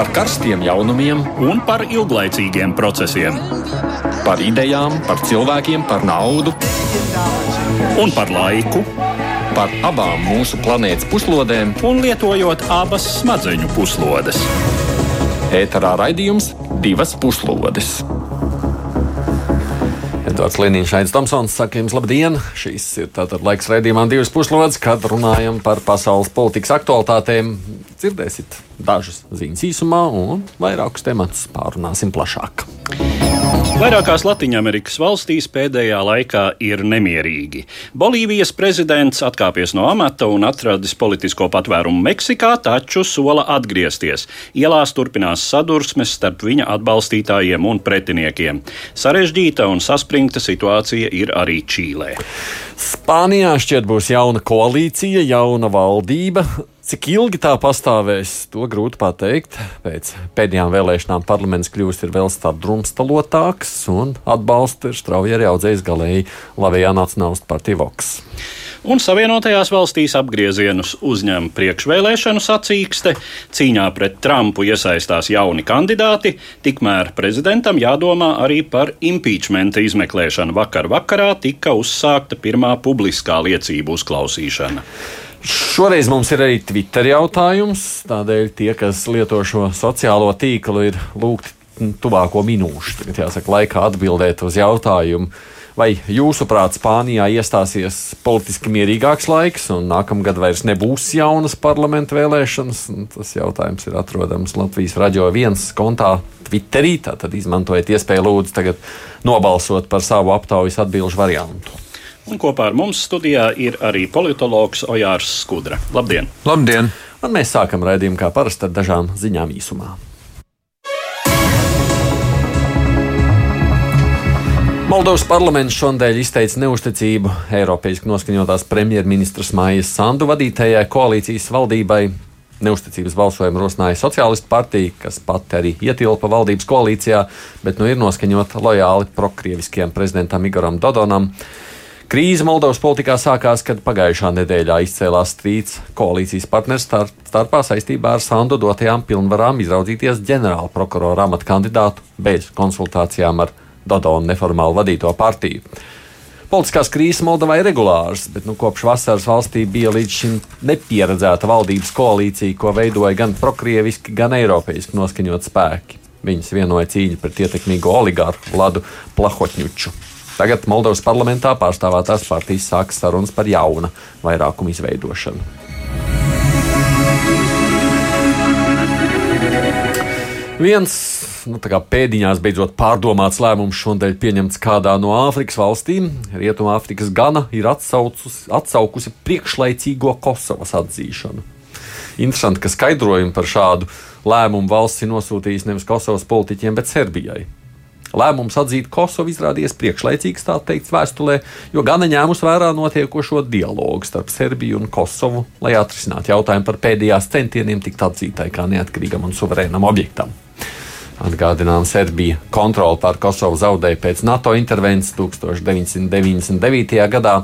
par karstiem jaunumiem un par ilglaicīgiem procesiem. Par idejām, par cilvēkiem, par naudu un par laiku. Par abām mūsu planētas puslodēm, un lietojot abas smadzeņu puslodes. Ēterā raidījums divas puslodes. Edvards Liniņš, Aits Tomsons, saka jums labdien! Šīs ir tātad laiks raidījumā divas puslodes, kad runājam par pasaules politikas aktualitātēm. Dzirdēsiet dažas ziņas īsumā un vairākus tematus pārunāsim plašāk. Vairākās Latvijas valstīs pēdējā laikā ir nemierīgi. Bolīvijas prezidents atkāpies no amata un atradis politisko patvērumu Meksikā, taču sola atgriezties. Ielās turpinās sadursmes starp viņa atbalstītājiem un pretiniekiem. Sarežģīta un saspringta situācija ir arī Čīlē. Spānijā šķiet būs jauna koalīcija, jauna valdība. Cik ilgi tā pastāvēs, to grūti pateikt. Pēc pēdējām vēlēšanām parlaments kļūst vēl drumstalotāks un atbalstu ir strauji arī audzējis galēji Latvijā Nacionālistu partiju Voks. Un Savienotajās valstīs apgriezienus uzņem priekšvēlēšanu sacīkste, cīņā pret Trumpu iesaistās jauni kandidāti, tikmēr prezidentam jādomā arī par impeachmenta izmeklēšanu. Vakar vakarā tika uzsākta pirmā publiskā liecību uzklausīšana. Šoreiz mums ir arī Twitter jautājums. Tādēļ tie, kas lieto šo sociālo tīklu, ir lūgti tuvāko minūšu tagad, jāsaka, laikā atbildēt uz jautājumu. Vai jūsuprāt, Spānijā iestāsies politiski mierīgāks laiks, un nākamgad vairs nebūs jaunas parlamenta vēlēšanas? Tas jautājums ir atrodams Latvijas raidījuma viens kontā Twitterī. Tad izmantojiet iespēju lūdzu tagad nobalsot par savu aptaujas atbildžu variantu. Un kopā ar mums studijā ir arī politologs Ojārs Skudra. Labdien! Labdien! Un mēs sākam raidījumu kā parasti ar dažām ziņām īsumā. Moldovas parlaments šodien izteica neusticību Eiropiešu noskaņotās premjerministras Mājas Sandu vadītajai koalīcijas valdībai. Neusticības balsojumu rosināja Socialistu partija, kas pati arī ietilpa valdības koalīcijā, bet nu ir noskaņota lojāli prokrieviskiem prezidentam Igoram Dodonam. Krīze Moldovas politikā sākās, kad pagājušā nedēļā izcēlās strīds koalīcijas partners starpā saistībā ar Sandu dotajām pilnvarām izraudzīties ģenerāla prokurora amata kandidātu bez konsultācijām ar Dodonu neformāli vadīto partiju. Politiskās krīzes Moldovā ir regulāras, bet nu, kopš vasaras valstī bija līdz šim nepieredzēta valdības koalīcija, ko veidoja gan prokrieviski, gan eiropeiski noskaņot spēki. Viņus vienoja cīņa pret ietekmīgo oligārhu Vladu Plahotņuču. Tagad Moldovas parlamentā pārstāvētās partijas sākas sarunas par jauna vairākuma izveidošanu. Viens nu, pēdiņās beidzot pārdomāts lēmums šodien pieņemts kādā no Āfrikas valstīm. Rietumāfrikas Gana ir atsaucus, atsaukusi priekšlaicīgo Kosovas atzīšanu. Interesanti, ka skaidrojumu par šādu lēmumu valsts ir nosūtījusi nevis Kosovas politiķiem, bet Serbijai. Lēmums atzīt Kosovu izrādījās priekšlaicīgs, tā teikt, vēstulē, jo gan ņēmus vērā notiekošo dialogu starp Serbiju un Kosovu, lai atrisinātu jautājumu par pēdējās centieniem tikt atzītai kā neatkarīgam un suverēnam objektam. Atgādinām, Serbija kontroli pār Kosovu zaudēja pēc NATO intervences 1999. gadā,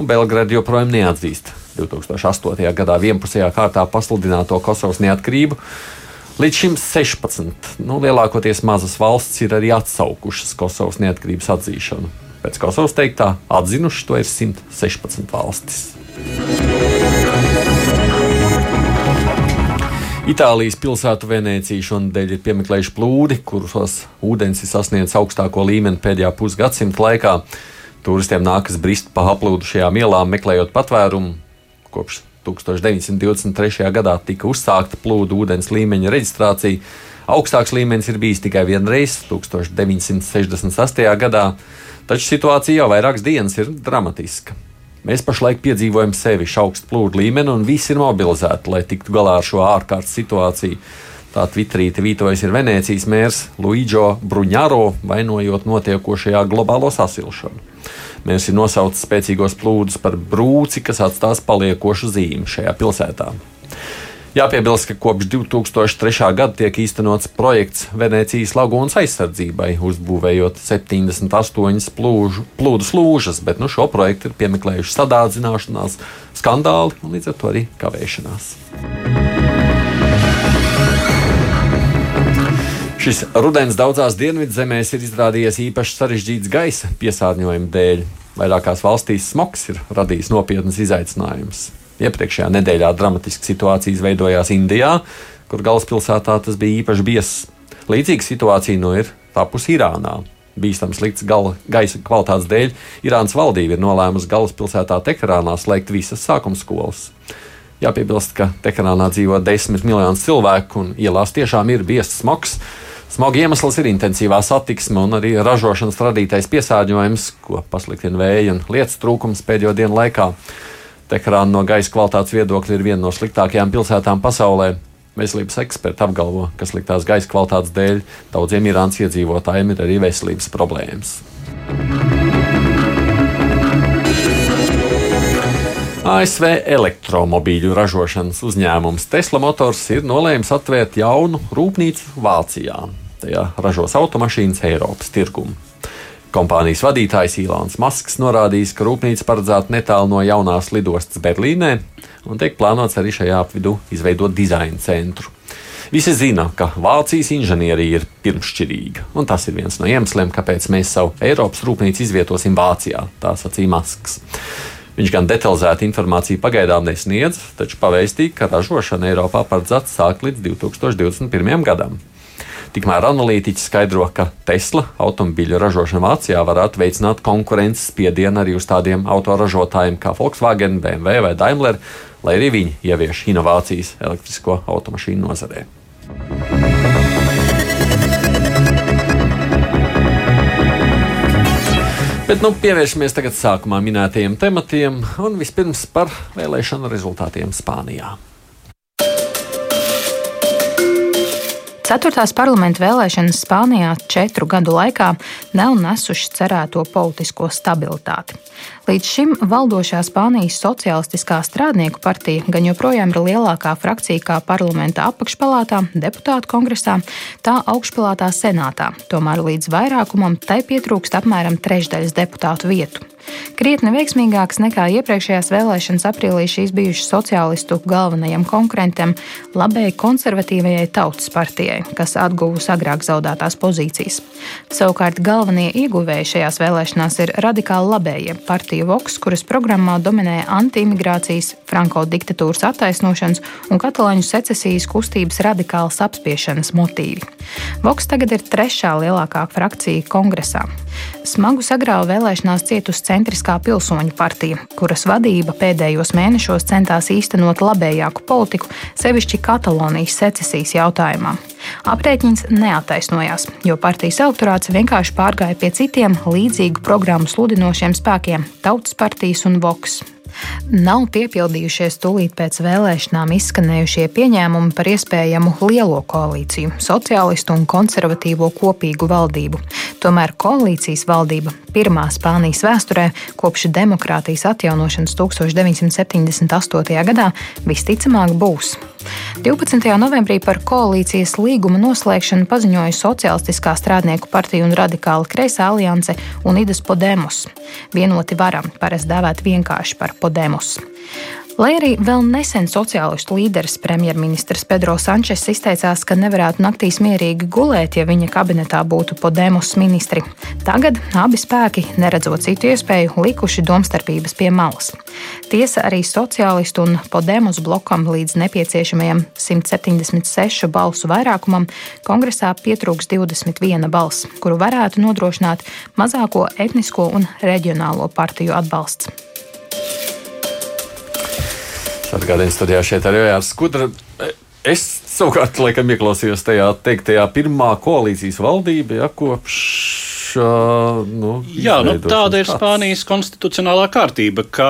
un Belgrada joprojām neatzīst 2008. gadā vienpusējā kārtā pasludināto Kosovas neatkarību. Līdz šim 16. Nu, lielākoties mazas valstis ir arī atsaukušas Kosovas neatkarības atzīšanu. Pēc Kosovas teiktā, atzinuši to ir 116 valstis. Itālijas pilsētu Venecija šonadēļ ir piemeklējuši plūdi, kuros ūdens ir sasniedzis augstāko līmeni pēdējā pusgadsimta laikā. Turistiem nākas brist pa aplūdušajām ielām, meklējot patvērumu. Kopš 1923. gadā tika uzsākta plūdu ūdens līmeņa reģistrācija. Augstāks līmenis ir bijis tikai vienreiz, 1968. gadā, taču situācija jau vairākas dienas ir dramatiska. Mēs pašlaik piedzīvojam sevišķi augstu plūdu līmeni, un visi ir mobilizēti, lai tiktu galā ar šo ārkārtas situāciju. Tā Twitterīte vītojas ir Venecijas mērs Luīģo Bruņāro, vainojot notiekošajā globālo sasilšanu. Mērs ir nosaucis spēcīgos plūdus par brūci, kas atstās paliekošu zīmi šajā pilsētā. Jāpiebilst, ka kopš 2003. gada tiek īstenots projekts Venecijas lagūnas aizsardzībai, uzbūvējot 78 plūžu, plūdu slūžas, bet nu, šo projektu ir piemeklējuši sadārdzināšanās, skandāli un līdz ar to arī kavēšanās. Šis rudens daudzās dienvidzemēs ir izrādījies īpaši sarežģīts gaisa piesārņojuma dēļ. Vairākās valstīs smogs ir radījis nopietnas izaicinājumus. Iepriekšējā nedēļā dramatiska situācija izveidojās Indijā, kur galvaspilsētā tas bija īpaši biezs. Līdzīga situācija nu ir tapusi Irānā. Bīstams slikts gala, gaisa kvalitātes dēļ Irānas valdība ir nolēmusi galvaspilsētā Teherānā slēgt visas sākuma skolas. Jāpiebilst, ka Teherānā dzīvo desmit miljonus cilvēku un ielās tiešām ir biezs smogs. Smoga iemesls ir intensīvā satiksme un arī ražošanas radītais piesārņojums, ko pasliktina vēja un lietas trūkums pēdējo dienu laikā. Teherāna no gaisa kvalitātes viedokļa ir viena no sliktākajām pilsētām pasaulē. Veselības eksperti apgalvo, ka sliktās gaisa kvalitātes dēļ daudziem Irānas iedzīvotājiem ir arī veselības problēmas. ASV elektromobīļu ražošanas uzņēmums Tesla Motors ir nolēmis atvērt jaunu rūpnīcu Vācijā. Tajā ražos automašīnas Eiropas tirgumu. Kompānijas vadītājs Ilāns Masks norādījis, ka rūpnīca paredzēta netālu no jaunās lidostas Berlīnē un tiek plānots arī šajā apvidū izveidot dizaina centru. Visi zina, ka Vācijas inženierija ir pirmšķirīga, un tas ir viens no iemesliem, kāpēc mēs savu Eiropas rūpnīcu izvietosim Vācijā, tā sacīja Masks. Viņš gan detalizētu informāciju pagaidām nesniedz, taču pavēstīja, ka ražošana Eiropā paredzēta sākt līdz 2021. gadam. Tikmēr analītiķi skaidro, ka Tesla automobīļu ražošana Vācijā varētu veicināt konkurences spiedienu arī uz tādiem autoražotājiem kā Volkswagen, BMW vai Daimler, lai arī viņi ievieš inovācijas elektrisko automašīnu nozarē. Bet nu, pievēršamies tagad sākumā minētajiem tematiem un vispirms par vēlēšanu rezultātiem Spānijā. Ceturtās parlamenta vēlēšanas Spānijā četru gadu laikā nav nesušas cerēto politisko stabilitāti. Līdz šim valdošā Spānijas Socialistiskā strādnieku partija gan joprojām ir lielākā frakcija kā parlamenta apakšpalātā, deputātu kongresā, tā augšpalātā senātā. Tomēr līdz vairākumam tai pietrūkst apmēram trešdaļas deputātu vietu. Krietni veiksmīgāks nekā iepriekšējās vēlēšanas aprīlī šīs bijušas sociālistu galvenajam konkurentam, labēji konservatīvajai tautas partijai, kas atguvusi agrāk zaudētās pozīcijas. Savukārt galvenie ieguvēji šajās vēlēšanās ir radikāli labējie partija Vox, kuras programmā dominē anti-imigrācijas, franko diktatūras attaisnošanas un katalāņu secesijas kustības radikālas apspiešanas motīvi. Vox tagad ir trešā lielākā frakcija kongresā. Smagu sagrāvu vēlēšanās cietusi centriskā pilsoņu partija, kuras vadība pēdējos mēnešos centās īstenot labējāku politiku, sevišķi Katalonijas secesijas jautājumā. Aprēķins neataisnojās, jo partijas elektorāts vienkārši pārgāja pie citiem līdzīgu programmu sludinošiem spēkiem - Tautas partijas un Voks. Nav piepildījušies tūlīt pēc vēlēšanām izskanējušie pieņēmumi par iespējamu lielo koalīciju, sociālistu un konservatīvo kopīgu valdību. Tomēr koalīcijas valdība pirmā Spānijas vēsturē kopš demokrātijas atjaunošanas 1978. gadā visticamāk būs. 12. novembrī par koalīcijas līguma noslēgšanu paziņoja Socialistiskā strādnieku partija un radikāla kreisā alianse un Idas Podemos. Vienoti varam, parasti dēvēt vienkārši par Podemos. Lai arī vēl nesen sociālistu līderis premjerministrs Pedro Sančes izteicās, ka nevarētu naktīs mierīgi gulēt, ja viņa kabinetā būtu Podemos ministri, tagad abi spēki, neredzot citu iespēju, likuši domstarpības pie malas. Tiesa arī sociālistu un Podemos blokam līdz nepieciešamajam 176 balsu vairākumam kongresā pietrūks 21 balss, kuru varētu nodrošināt mazāko etnisko un reģionālo partiju atbalsts. Atgādījums studijā šeit arī Jārs Skudra. Es savukārt laikam ieklausījos tajā teiktajā pirmā koalīcijas valdība, ja kopš. Nu, Jā, nu, tāda ir Spānijas konstitucionālā kārtība, ka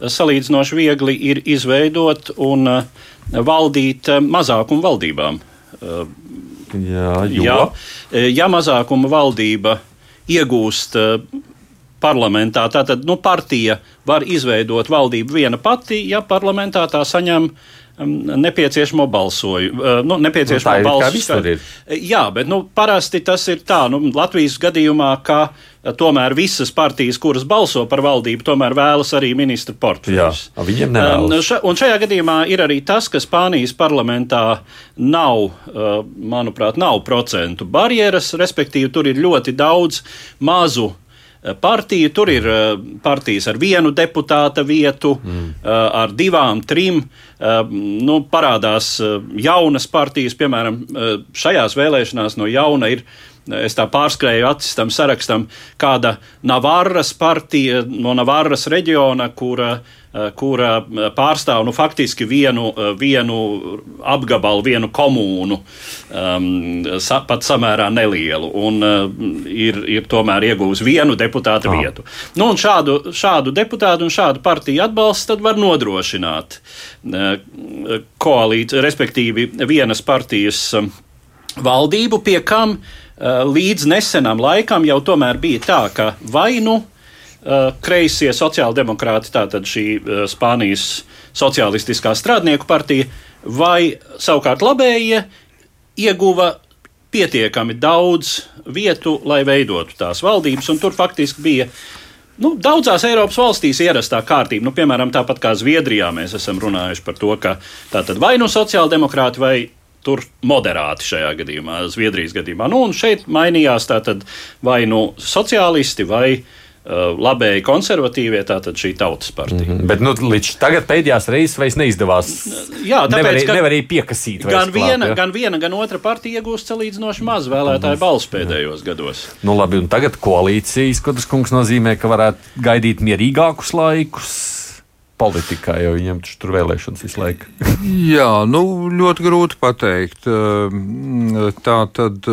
salīdzinoši viegli ir izveidot un valdīt mazākumu valdībām. Jā, jo. ja, ja mazākuma valdība iegūst parlamentā. Tātad nu, partija var izveidot valdību viena pati, ja parlamentā tā saņem nepieciešamo balsojumu. Nu, nepieciešamo nu, balsu. Jā, bet nu, parasti tas ir tā, nu, Latvijas gadījumā, ka tomēr visas partijas, kuras balso par valdību, tomēr vēlas arī ministru portfeļus. Jā, viņiem nevēlas. Un šajā gadījumā ir arī tas, ka Spānijas parlamentā nav, manuprāt, nav procentu barjeras, respektīvi tur ir ļoti daudz mazu partiju. Tur ir partijas ar vienu deputāta vietu, mm. ar divām, trim. Nu, parādās jaunas partijas, piemēram, šajās vēlēšanās no jauna ir es tā pārskrēju acis tam sarakstam, kāda Navarras partija no Navarras reģiona, kura, kura pārstāv nu, faktiski vienu, vienu apgabalu, vienu komūnu, um, sa, pat samērā nelielu, un uh, ir, ir tomēr iegūs vienu deputātu oh. vietu. Nu, šādu, šādu deputātu un šādu partiju atbalstu tad var nodrošināt koalīciju, respektīvi vienas partijas uh, valdību, pie kam uh, Eh, līdz nesenam laikam jau tomēr bija tā, ka vai nu eh, kreisie sociāldemokrāti, tātad šī eh, Spānijas sociālistiskā strādnieku partija, vai savukārt labējie ieguva pietiekami daudz vietu, lai veidotu tās valdības, un tur faktiski bija. Nu, daudzās Eiropas valstīs ierastā kārtība, nu, piemēram, tāpat kā Zviedrijā, mēs esam runājuši par to, ka tā tad vai nu sociāldemokrāti vai tur moderāti šajā gadījumā, Zviedrijas gadījumā. Nu, un šeit mainījās tātad vai nu sociālisti vai uh, labēji konservatīvie, tātad šī tautas partija. Mm -hmm. Bet nu, līdz tagad pēdējās reizes vairs neizdevās. Jā, tāpēc, nevarēja, ka nevarēja piekasīt. Gan viena, klāt, ja? gan viena, gan otra partija iegūst salīdzinoši maz vēlētāju balsu pēdējos gados. Nu, labi, un tagad koalīcijas, ko tas kungs nozīmē, ka varētu gaidīt mierīgākus laikus politikā, jo viņam tur vēlēšanas visu laiku. Jā, nu, ļoti grūti pateikt. Tā tad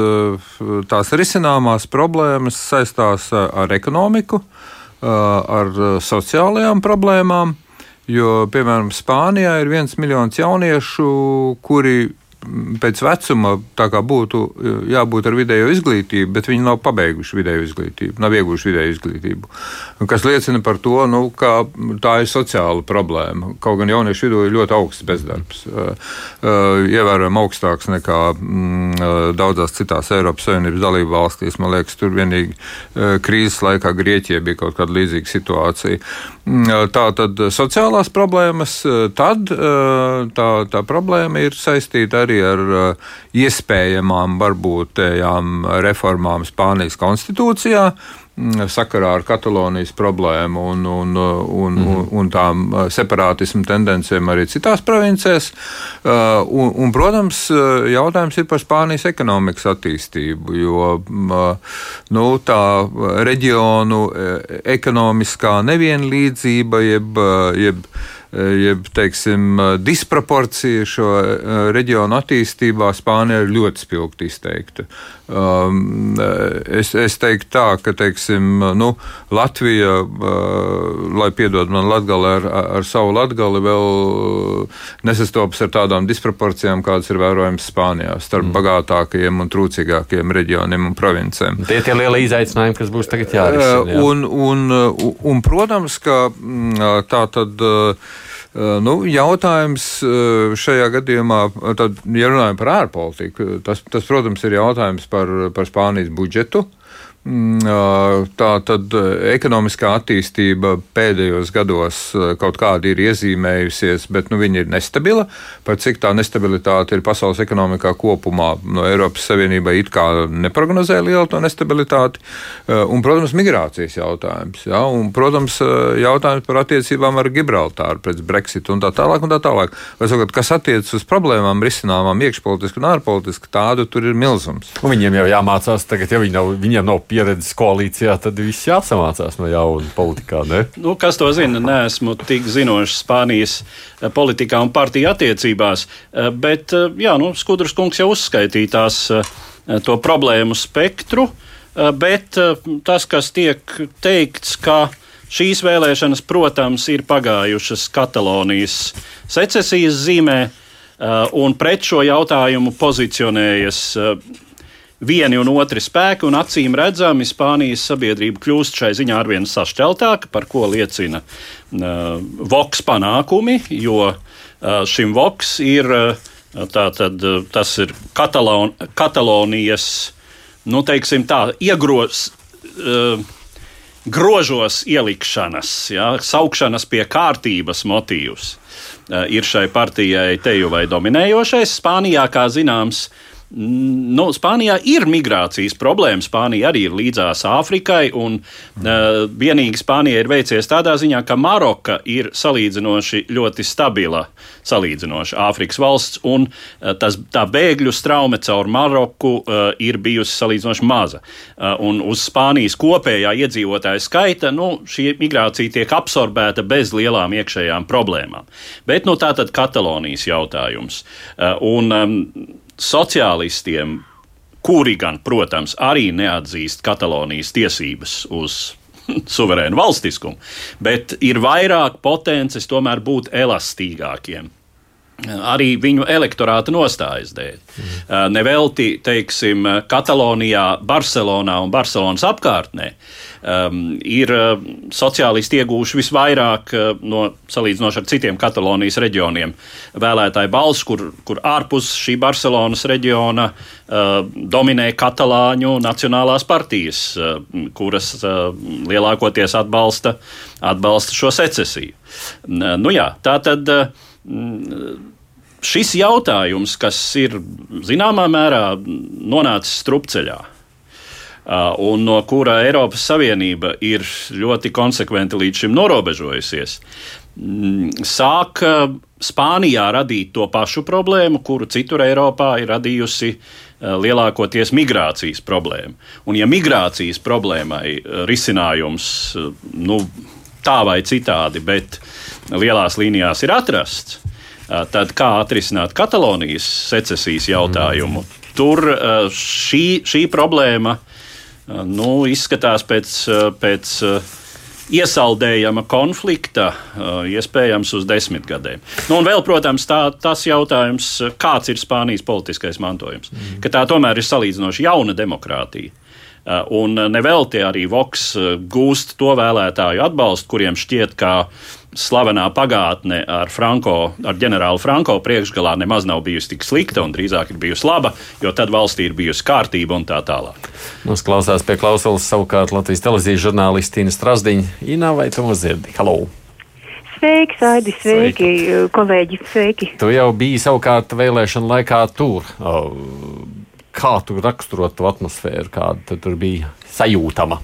tās risināmās problēmas saistās ar ekonomiku, ar sociālajām problēmām. Jo, piemēram, Spānijā ir viens miljons jauniešu, kuri pēc vecuma būtu jābūt ar vidējo izglītību, bet viņi nav pabeiguši vidējo izglītību, nav ieguvuši vidēju izglītību. Kas liecina par to, nu, ka tā ir sociāla problēma. Kaut gan jauniešu vidū ir ļoti augsts bezdarbs, ievērojami augstāks nekā mm, daudzās citās Eiropas Savienības dalību valstīs. Man liekas, tur vienīgi krīzes laikā Grieķija bija kaut kāda līdzīga situācija. Mm, tā tad sociālās problēmas, tad tā, tā problēma ir saistīta arī ar iespējamām varbūt reformām Spānijas konstitūcijā sakarā ar Katalonijas problēmu un, un, un, mm. un, un tām separātismu tendencēm arī citās provincēs. Un, un, protams, jautājums ir par Spānijas ekonomikas attīstību, jo nu, tā reģionu ekonomiskā nevienlīdzība jeb, jeb jeb teiksim, disproporcija šo reģionu attīstībā Spānijā ir ļoti spilgti izteikta. Um, es, es teiktu tā, ka teiksim, nu, Latvija, uh, lai piedod man Latgali ar, ar savu Latgali, vēl nesastopas ar tādām disproporcijām, kādas ir vērojamas Spānijā starp mm. bagātākajiem un trūcīgākajiem reģioniem un provincēm. Tie ir lielie izaicinājumi, kas būs tagad jārisina. Jā. Un, un, un, un, protams, ka mm, tā tad. Uh, Eh, nu, jautājums šajā gadījumā, tad, ja runājam par ārpolitiku, tas, tas, protams, ir jautājums par, par Spānijas budžetu. Mm, tā tad ekonomiskā attīstība pēdējos gados kaut kāda ir iezīmējusies, bet nu, viņa ir nestabila. Par cik tā nestabilitāte ir pasaules ekonomikā kopumā, no Eiropas Savienībai it kā neprognozē lielu to nestabilitāti. Un, protams, migrācijas jautājums. Ja? Un, protams, jautājums par attiecībām ar Gibraltāru pēc Brexit un tā tālāk. Un tā tālāk. Vai, sakot, kas attiecas uz problēmām, risināmām iekšpolitiski un ārpolitiski, tādu tur ir milzums. Un viņiem jau jāmācās tagad, ja viņi nav, viņiem nav pieredzes koalīcijā, tad viss jāsamācās no jauna politikā. Ne? Nu, kas to zina? Nē, esmu tik zinošs Spānijas eh, politikā un partiju attiecībās. Eh, bet, eh, jā, nu, Skudrs kungs jau uzskaitīja tās, to problēmu spektru, bet tas, kas tiek teikts, ka šīs vēlēšanas, protams, ir pagājušas Katalonijas secesijas zīmē, un pret šo jautājumu pozicionējas vieni un otri spēki, un acīm redzami Spānijas sabiedrība kļūst šai ziņā arvien sašķeltāka, par ko liecina uh, Voks panākumi, jo uh, šim voks ir, tātad, tas ir Katalon, Katalonijas, nu, teiksim tā, iegros. Uh, grožos ielikšanas, ja, saukšanas pie kārtības motīvs ir šai partijai teju vai dominējošais. Spānijā, kā zināms, uh, Nu, Spānijā ir migrācijas problēma. Spānija arī ir līdzās Āfrikai. Un, uh, vienīgi Spānijai ir veicies tādā ziņā, ka Maroka ir salīdzinoši ļoti stabila, salīdzinoši Āfrikas valsts, un uh, tas, tā bēgļu straume caur Maroku uh, ir bijusi salīdzinoši maza. Uh, un uz Spānijas kopējā iedzīvotāja skaita nu, šī migrācija tiek absorbēta bez lielām iekšējām problēmām. Bet nu, tā tad Katalonijas jautājums. Uh, un, um, sociālistiem, kuri gan, protams, arī neatzīst Katalonijas tiesības uz suverēnu valstiskumu, bet ir vairāk potences tomēr būt elastīgākiem. Arī viņu elektorāta nostājas dēļ. Mm. Nevelti, teiksim, Katalonijā, Barcelonā un Barcelonas apkārtnē uh, um, ir uh, sociālisti iegūši visvairāk uh, no salīdzinoši ar citiem Katalonijas reģioniem vēlētāju balss, kur, kur ārpus šī Barcelonas reģiona uh, dominē katalāņu nacionālās partijas, uh, kuras uh, lielākoties atbalsta, atbalsta šo secesiju. Uh, nu jā, tā tad. Uh, šis jautājums, kas ir zināmā mērā nonācis strupceļā, un no kura Eiropas Savienība ir ļoti konsekventi līdz šim norobežojusies, mm, sāk uh, Spānijā radīt to pašu problēmu, kuru citur Eiropā ir radījusi uh, lielākoties migrācijas problēma. Un, ja migrācijas problēmai risinājums nu, tā vai citādi, bet lielās līnijās ir atrasts, tad kā atrisināt Katalonijas secesijas jautājumu? Tur šī, šī problēma nu, izskatās pēc, pēc iesaldējama konflikta, iespējams, uz desmit gadiem. Nu, un vēl, protams, tā, tas jautājums, kāds ir Spānijas politiskais mantojums. Mm. Ka tā tomēr ir salīdzinoši jauna demokrātija. Un nevelti arī Voks gūst to vēlētāju atbalstu, kuriem šķiet, ka slavenā pagātne ar, Franko, ar ģenerāli Franko priekšgalā nemaz nav bijusi tik slikta un drīzāk ir bijusi laba, jo tad valstī ir bijusi kārtība un tā tālāk. Mums klausās pie klausulas savukārt Latvijas televīzijas žurnālisti Ina Strasdiņa. Ina, vai tu mūs dzirdi? Halo! Sveiki, Saidi, sveiki, sveiki, kolēģi, sveiki. Tu jau biji savukārt vēlēšana laikā tur. Kā tu raksturot to atmosfēru, kāda tur bija sajūtama?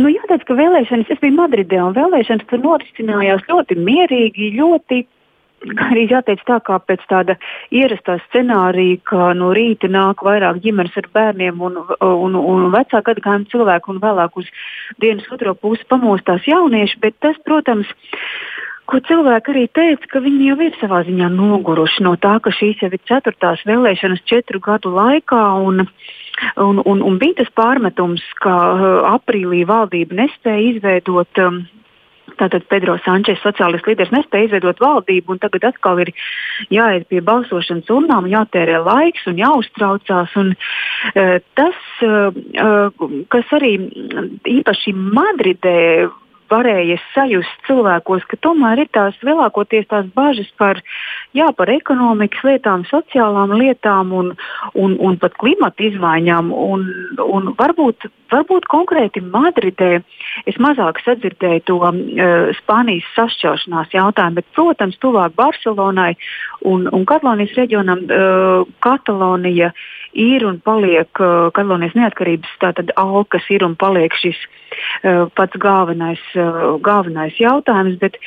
Nu, jāteic, ka vēlēšanas, es biju Madridē, un vēlēšanas tur norisinājās ļoti mierīgi, ļoti arī jāteic tā, kā pēc tāda ierastā scenārija, ka no rīta nāk vairāk ģimenes ar bērniem un, un, un vecāku gadagājumu cilvēku un vēlāk uz dienas otro pusi pamostās jaunieši, bet tas, protams, ko cilvēki arī teica, ka viņi jau ir savā ziņā noguruši no tā, ka šīs jau ir ceturtās vēlēšanas četru gadu laikā. Un, Un, un, un bija tas pārmetums, ka uh, aprīlī valdība nespēja izveidot um, Tātad Pedro Sančes, sociālists līderis, nespēja izveidot valdību, un tagad atkal ir jāiet pie balsošanas urnām, jātērē laiks un jāuztraucās. Un, uh, tas, uh, kas arī īpaši Madridē varēja sajust cilvēkos, ka tomēr ir tās lielākoties tās bažas par, jā, par ekonomikas lietām, sociālām lietām un, un, un pat klimata izmaiņām. Un, un varbūt, varbūt konkrēti Madridē es mazāk sadzirdēju to uh, Spānijas sašķelšanās jautājumu, bet, protams, tuvāk Barcelonai un, un Katalonijas reģionam uh, Katalonija ir un paliek uh, Katalonijas neatkarības alkas ir un paliek šis uh, pats galvenais, galvenais jautājums. Bet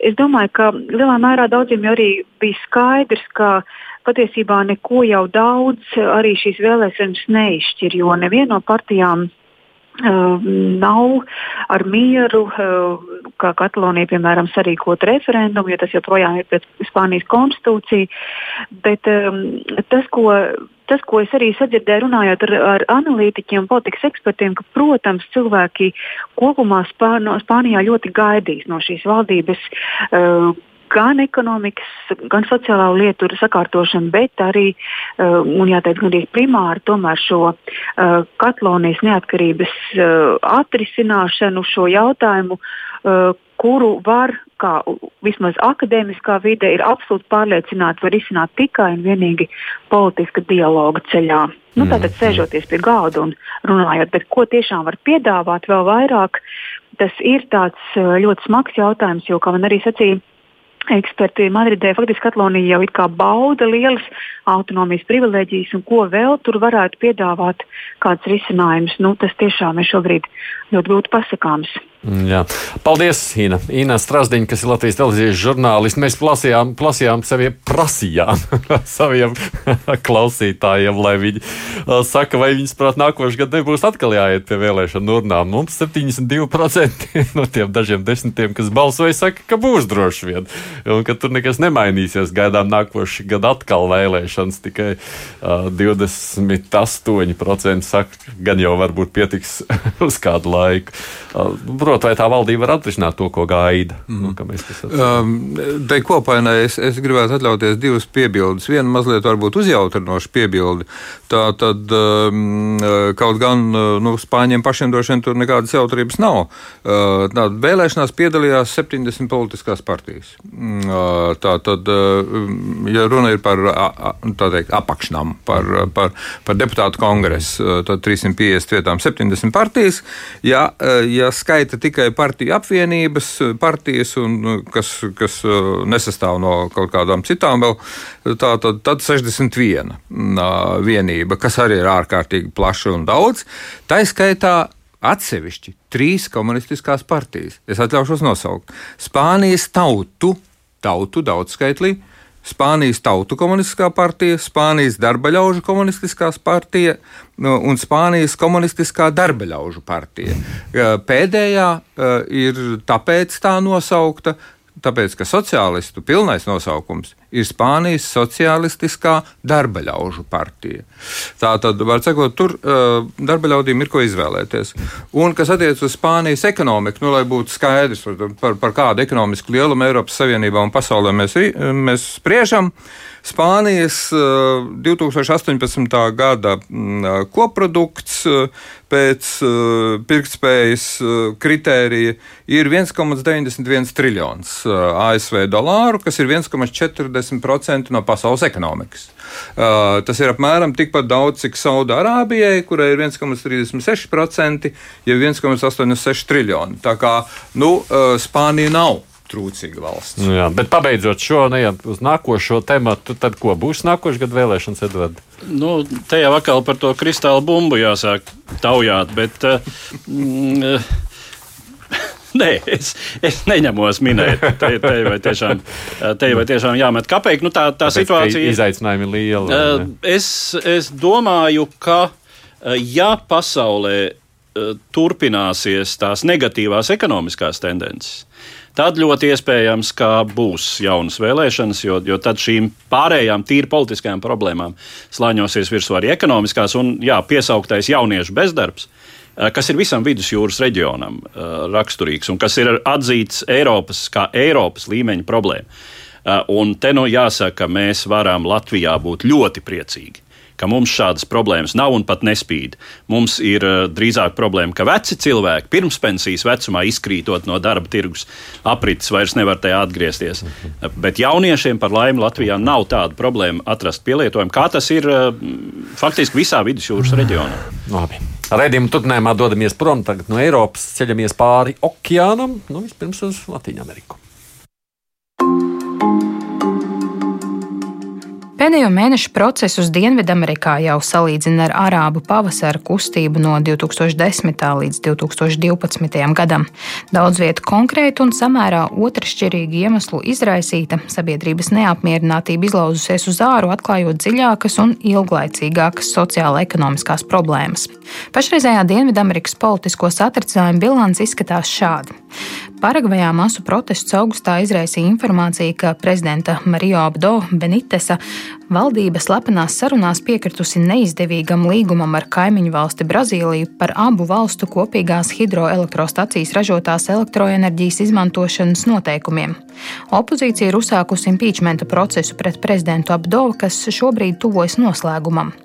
es domāju, ka lielā mērā daudziem jau arī bija skaidrs, ka patiesībā neko jau daudz arī šīs vēlēšanas neizšķir, jo neviena no partijām nav ar mieru, uh, kā Katalonija, piemēram, sarīkot referendumu, jo tas joprojām ir pēc Spānijas konstitūcija. Bet um, tas, ko, tas, ko es arī sadzirdēju runājot ar, ar analītiķiem, politikas ekspertiem, ka, protams, cilvēki kopumā Spān Spānijā ļoti gaidīs no šīs valdības. Uh, gan ekonomikas, gan sociālā lietu sakārtošanu, bet arī, uh, un jāteic, gan arī primāri tomēr šo uh, Katalonijas neatkarības uh, atrisināšanu, šo jautājumu kuru var, kā vismaz akadēmiskā vide, ir absolūti pārliecināti, var izsināt tikai un vienīgi politiska dialoga ceļā. Nu, tātad mm. sēžoties pie galda un runājot, bet ko tiešām var piedāvāt vēl vairāk, tas ir tāds ļoti smags jautājums, jo, kā man arī sacīja, Eksperti Madridē faktiski Katalonija jau it kā bauda lielas autonomijas privilēģijas, un ko vēl tur varētu piedāvāt kāds risinājums. Nu, tas tiešām ir šobrīd ļoti grūti pasakāms. Mm, jā. Paldies, Ina. Ina Strasdiņa, kas ir Latvijas televīzijas žurnālists. Mēs plasījām, plasījām saviem, prasījām saviem klausītājiem, lai viņi uh, saka, vai viņas prāt nākošais gads nebūs atkal jāiet pie vēlēšanu urnām. Mums 72% no tiem dažiem desmitiem, kas balsoja, saka, ka būs droši vien, un ka tur nekas nemainīsies. Gaidām nākošais gads atkal vēlēšanas, tikai uh, 28% saka, gan jau varbūt pietiks uz kādu laiku. Uh, saprot, vai tā valdība var atrisināt to, ko gaida. Mm. Nu, um, Te kopainai es, es gribētu atļauties divas piebildes. Viena mazliet varbūt uzjautrinoša piebilde. Tā tad um, kaut gan nu, Spāņiem pašiem droši vien tur nekādas jautrības nav. Uh, vēlēšanās piedalījās 70 politiskās partijas. Uh, tā tad, uh, ja runa ir par teikt, apakšnām, par, par, par deputātu kongresu, tad 350 vietām 70 partijas. Ja, ja skaita tikai partiju apvienības, partijas, un, kas, kas nesastāv no kaut kādām citām, vēl, tā, tad, tad 61 uh, vienība, kas arī ir ārkārtīgi plaša un daudz. Tā izskaitā atsevišķi trīs komunistiskās partijas. Es atļaušos nosaukt Spānijas tautu, tautu daudzskaitlī, Spānijas Tautu komunistiskā partija, Spānijas darbaļaužu komunistiskā partija nu, un Spānijas komunistiskā darbaļaužu partija. Pēdējā ir tāpēc tā nosaukta, tāpēc ka sociālistu pilnais nosaukums ir Spānijas Socialistiskā darba ļaužu partija. Tā tad, var sakot, tur uh, darba ļaudīm ir ko izvēlēties. Un kas attiecas uz Spānijas ekonomiku, nu, lai būtu skaidrs, par, par kādu ekonomisku lielumu Eiropas Savienībā un pasaulē mēs, mēs spriežam. Spānijas 2018. gada koprodukts pēc pirktspējas kritērija ir 1,91 triljons ASV dolāru, kas ir 1,40% no pasaules ekonomikas. Uh, tas ir apmēram tikpat daudz, cik Saudārābijai, kurai ir 1,36%, ja 1,86 triljoni. Tā kā nu, uh, Spānija nav trūcīga valsts. Nu jā, bet pabeidzot šo, neiet uz nākošo tematu, tad ko būs nākošais gada vēlēšanas, Edvard? Nu, te jau atkal par to kristālu bumbu jāsāk taujāt, bet. Uh, Nē, es, es neņemos minēt, te, te vai tiešām, te vai tiešām jāmet kāpēc. Nu, tā tā Tāpēc, situācija ir. Izaicinājumi lieli. Uh, es, es domāju, ka ja pasaulē turpināsies tās negatīvās ekonomiskās tendences, tad ļoti iespējams, ka būs jaunas vēlēšanas, jo, jo tad šīm pārējām tīri politiskajām problēmām slāņosies virsū arī ekonomiskās un jā, piesauktais jauniešu bezdarbs. Eh, kas ir visam vidusjūras reģionam uh, raksturīgs un kas ir atzīts Eiropas, kā Eiropas līmeņa problēma. Uh, un te nu jāsaka, ka mēs varam Latvijā būt ļoti priecīgi ka mums šādas problēmas nav un pat nespīd. Mums ir uh, drīzāk problēma, ka veci cilvēki pirms pensijas vecumā izkrītot no darba tirgus aprites vairs nevar tajā atgriezties. Uh, bet jauniešiem par laimi Latvijā nav tāda problēma atrast pielietojumu, kā tas ir uh, faktiski visā vidusjūras reģionā. Labi. Redījuma turpinājumā dodamies prom no Eiropas, ceļamies pāri okeānam, nu vispirms uz Latviju Ameriku. Pēdējo mēnešu procesus Dienvidamerikā jau salīdzina ar arābu pavasara kustību no 2010. līdz 2012. gadam. Daudz vietu konkrēti un samērā otršķirīgi iemeslu izraisīta sabiedrības neapmierinātība izlauzusies uz āru, atklājot dziļākas un ilglaicīgākas sociāla-ekonomiskās problēmas. Pašreizējā Dienvidamerikas politisko satricinājumu bilants izskatās šādi. Paragvajā masu protestus augustā izraisīja informācija, ka prezidenta Mario Abdo Benitesa valdība slepenās sarunās piekritusi neizdevīgam līgumam ar kaimiņu valsti Brazīliju par abu valstu kopīgās hidroelektrostacijas ražotās elektroenerģijas izmantošanas noteikumiem. Opozīcija ir uzsākusi impeachmenta procesu pret prezidentu Abdo, kas šobrīd tuvojas noslēgumam.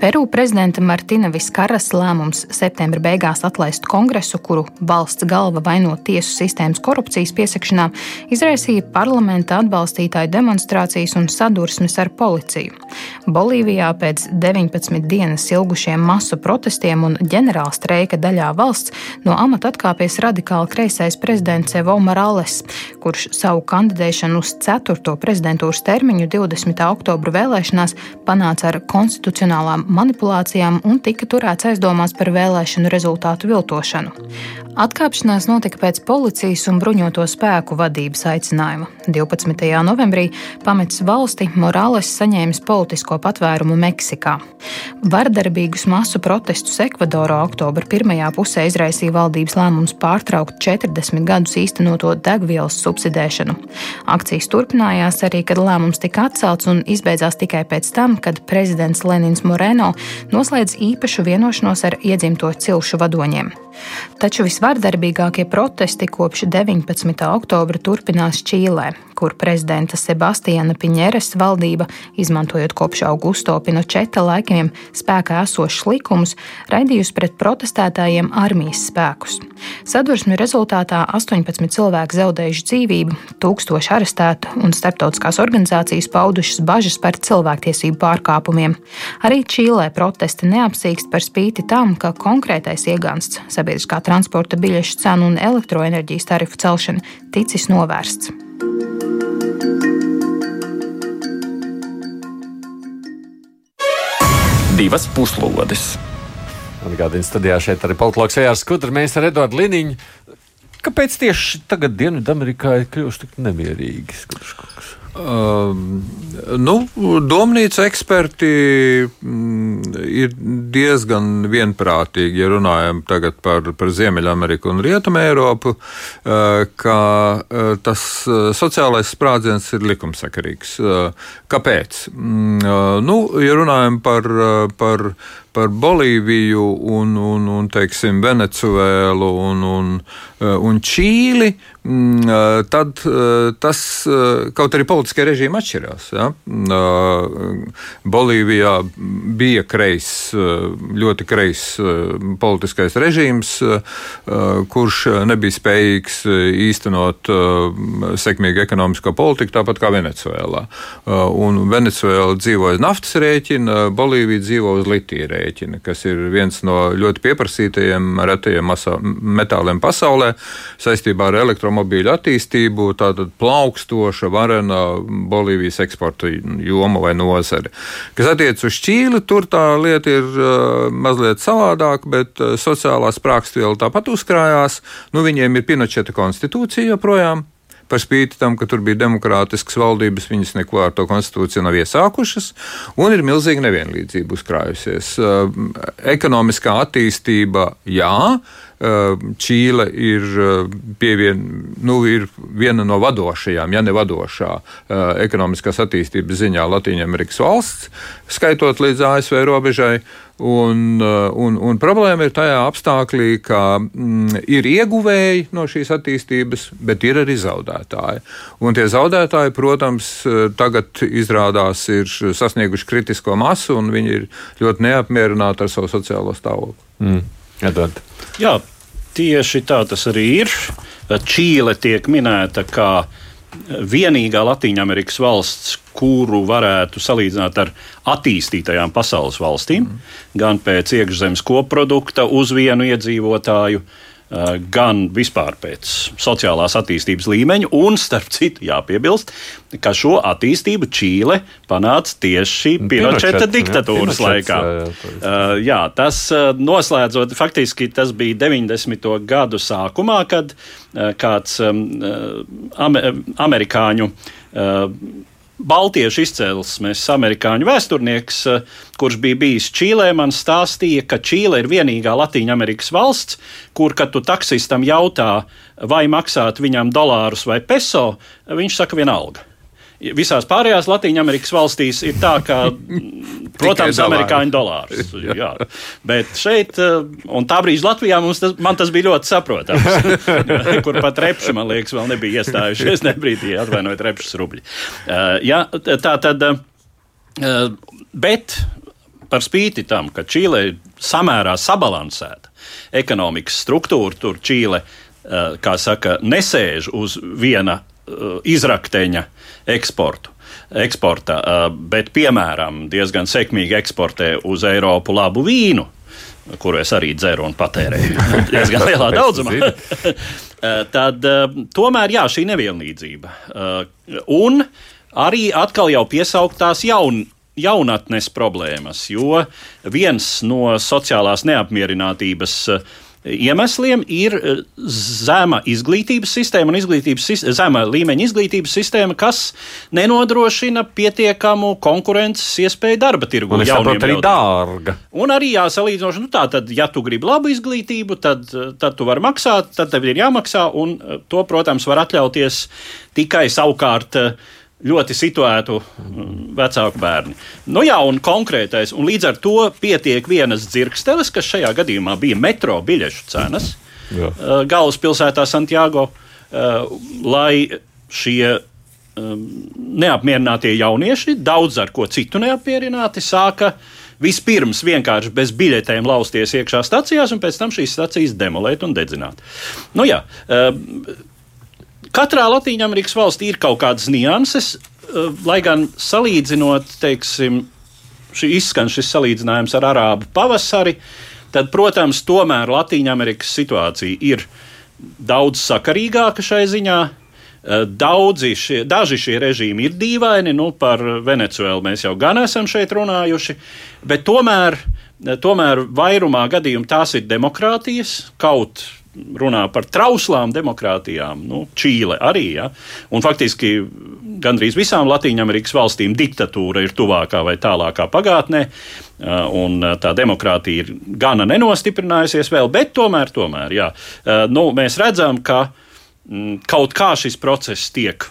Peru prezidenta Martina Viskaras lēmums septembra beigās atlaist kongresu, kuru valsts galva vaino tiesu sistēmas korupcijas piesakšanā, izraisīja parlamenta atbalstītāju demonstrācijas un sadursmes ar policiju. Bolīvijā pēc 19 dienas ilgušiem masu protestiem un ģenerāla streika daļā valsts no amata atkāpies radikāli kreisais prezidents Evo Morales, kurš savu kandidēšanu uz 4. prezidentūras termiņu 20. oktobra vēlēšanās panāca ar konstitucionālām manipulācijām un tika turēts aizdomās par vēlēšanu rezultātu viltošanu. Atkāpšanās notika pēc policijas un bruņoto spēku vadības aicinājuma. 12. novembrī pametis valsti Morāles saņēmis politisko patvērumu Meksikā. Vardarbīgus masu protestus Ekvadorā oktobra pirmajā pusē izraisīja valdības lēmums pārtraukt 40 gadus īstenoto degvielas subsidēšanu. Akcijas turpinājās arī, kad lēmums tika atcelts un izbeidzās tikai pēc tam, kad prezidents Lenins Moreno noslēdz īpašu vienošanos ar iedzimto cilšu vadoņiem. Taču visvardarbīgākie protesti kopš 19. oktobra turpinās Čīlē, kur prezidenta Sebastiana Piņeres valdība, izmantojot kopš Augusto Pinocheta laikiem spēkā esošus likumus, raidījusi pret protestētājiem armijas spēkus. Sadursmi rezultātā 18 cilvēki zaudējuši dzīvību, tūkstoši arestētu un starptautiskās organizācijas paudušas bažas par cilvēktiesību pārkāpumiem. Arī Čīlē protesti neapsīkst par spīti tam, ka konkrētais iegānsts sabiedriskā transporta biļešu cenu un elektroenerģijas tarifu celšana ticis novērsts. Divas puslodes. Atgādījums studijā šeit arī politologs Ejārs Skudrs, mēs ar Eduardu Liniņu. Kāpēc tieši tagad Dienvidamerikā ir kļuvuši tik nemierīgi? Skudrs, Uh, nu, domnīca eksperti mm, ir diezgan vienprātīgi, ja runājam par, par Ziemeļameriku un Rietumu Eiropu, uh, ka uh, tas sociālais sprādziens ir likumsakarīgs. Kāpēc? Mm, nu, ja runājam par, par par Bolīviju un, un, un teiksim, Venecuēlu un, un, un Čīli, tad tas kaut arī politiskie režīmi atšķirās. Ja? Bolīvijā bija kreis, ļoti kreis politiskais režīms, kurš nebija spējīgs īstenot sekmīgu ekonomisko politiku, tāpat kā Venecuēlā. Un Venecuēla dzīvoja uz naftas rēķina, Bolīvija dzīvo uz litija rēķina kas ir viens no ļoti pieprasītajiem retajiem metāliem pasaulē saistībā ar elektromobīļu attīstību. Tātad plaukstoša, varena Bolīvijas eksporta joma vai nozare. Kas attiecas uz Čīli, tur tā lieta ir uh, mazliet savādāka, bet uh, sociālā sprākstviela tāpat uzkrājās. Nu, viņiem ir Pinocheta konstitūcija joprojām par spīti tam, ka tur bija demokrātiskas valdības, viņas neko ar to konstitūciju nav iesākušas, un ir milzīga nevienlīdzība uzkrājusies. Ekonomiskā attīstība, jā, Čīle ir, pievien, nu, ir viena no vadošajām, ja ne vadošā, ekonomiskās attīstības ziņā Latvijas valsts, skaitot līdz ASV robežai. Un, un, un problēma ir tajā apstākļī, ka mm, ir ieguvēji no šīs attīstības, bet ir arī zaudētāji. Un tie zaudētāji, protams, tagad izrādās ir sasnieguši kritisko masu, un viņi ir ļoti neapmierināti ar savu sociālo stāvokli. Mm. Edvard. Jā, tieši tā tas arī ir. Čīle tiek minēta kā vienīgā Latvijas valsts, kuru varētu salīdzināt ar attīstītajām pasaules valstīm, mm. gan pēc iekšzemes koprodukta uz vienu iedzīvotāju, uh, gan vispār pēc sociālās attīstības līmeņa, un starp citu jāpiebilst, ka šo attīstību Čīle panāca tieši Pinocheta diktatūras jā, laikā. Jā, jā, uh, jā, tas uh, noslēdzot, faktiski tas bija 90. gadu sākumā, kad uh, kāds um, amerikāņu Baltiešu izcelsmes amerikāņu vēsturnieks, eh, kurš bija bijis Čīlē, man stāstīja, ka Čīle ir vienīgā Latvijas valsts, kur, kad tu taksistam jautā, vai maksāt viņam dolārus vai peso, viņš saka vienalga. Visās pārējās Latvijas valstīs ir tā, ka, protams, amerikāņu dolārus. Jā. Bet šeit, eh, un tā brīža Latvijā, tas, man tas bija ļoti saprotams. kur pat repši, man liekas, vēl nebija iestājušies. Ne brīdī, atvainojiet, repšas rubļi. Uh, jā, tā tad. Uh, bet par spīti tam, ka Čīle ir samērā sabalansēta ekonomikas struktūra, tur Čīle, kā saka, nesēž uz viena izrakteņa eksportu. Eksporta, uh, bet, piemēram, diezgan sekmīgi eksportē uz Eiropu labu vīnu, kuru es arī dzeru un patērēju diezgan lielā daudzumā. Tad tomēr jā, šī nevienlīdzība. Un arī atkal jau piesauktās jaun, jaunatnes problēmas, jo viens no sociālās neapmierinātības uh, iemesliem ir eh, zema izglītības sistēma un izglītības, zema līmeņa izglītības sistēma, kas nenodrošina pietiekamu konkurences iespēju darba tirgu. Un saprotu, arī dārga. Un arī jāsalīdzinoši, nu tā tad, ja tu gribi labu izglītību, tad, tad tu vari maksāt, tad tev ir jāmaksā, un eh, to, protams, var atļauties tikai savukārt uh, ļoti situētu mm, vecāku bērni. Nu, jā, un konkrētais, un līdz ar to pietiek vienas dzirksteles, kas šajā gadījumā bija metro biļešu cenas jā. Uh, galvaspilsētā Santiago, uh, lai šie um, neapmierinātie jaunieši, daudz ar ko citu neapmierināti, sāka vispirms vienkārši bez biļetēm lausties iekšā stācijās, un pēc tam šīs stācijas demolēt un dedzināt. Nu, jā, Katrā Latvijas valstī ir kaut kādas nianses, eh, lai gan salīdzinot, teiksim, šī izskan šis salīdzinājums ar arābu pavasari, tad, protams, tomēr Latvijas situācija ir daudz sakarīgāka šai ziņā. Eh, daudzi šie, daži šie režīmi ir dīvaini, nu par Venecuēlu mēs jau gan esam šeit runājuši, bet tomēr, tomēr vairumā gadījumu tās ir demokrātijas, kaut runā par trauslām demokrātijām, nu, Čīle arī. Ja? Un faktiski gandrīz visām Latvijas valstīm diktatūra ir tuvākā vai tālākā pagātnē. Un tā demokrātija ir gana nenostiprinājusies vēl, bet tomēr, tomēr jā, nu, mēs redzam, ka m, kaut kā šis process tiek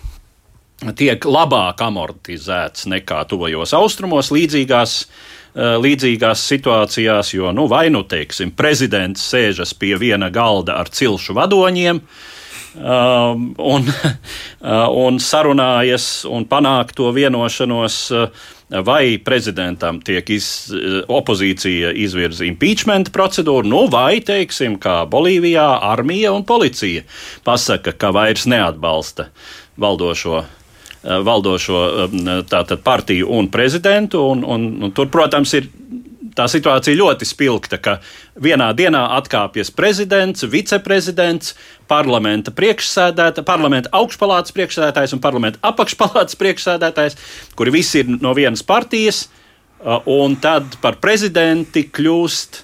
tiek labāk amortizēts nekā tuvajos austrumos, līdzīgās uh, Eh, līdzīgās situācijās, jo nu, vai nu teiksim, prezidents sēžas pie viena galda ar cilšu vadoņiem. Um, un, uh, un sarunājas un panāk to vienošanos, uh, vai prezidentam tiek iz, opozīcija izvirza impeachment procedūru, nu, vai, teiksim, kā Bolīvijā, armija un policija pasaka, ka vairs neatbalsta valdošo Eh, valdošo eh, tātad, partiju un prezidentu. Un, un, un tur, protams, ir tā situācija ļoti spilgta, ka vienā dienā atkāpjas prezidents, viceprezidents, parlamenta priekšsēdētājs, parlamenta augšpalātas priekšsēdētājs un parlamenta apakšpalātas priekšsēdētājs, kuri visi ir no vienas partijas, eh, un tad par prezidenti kļūst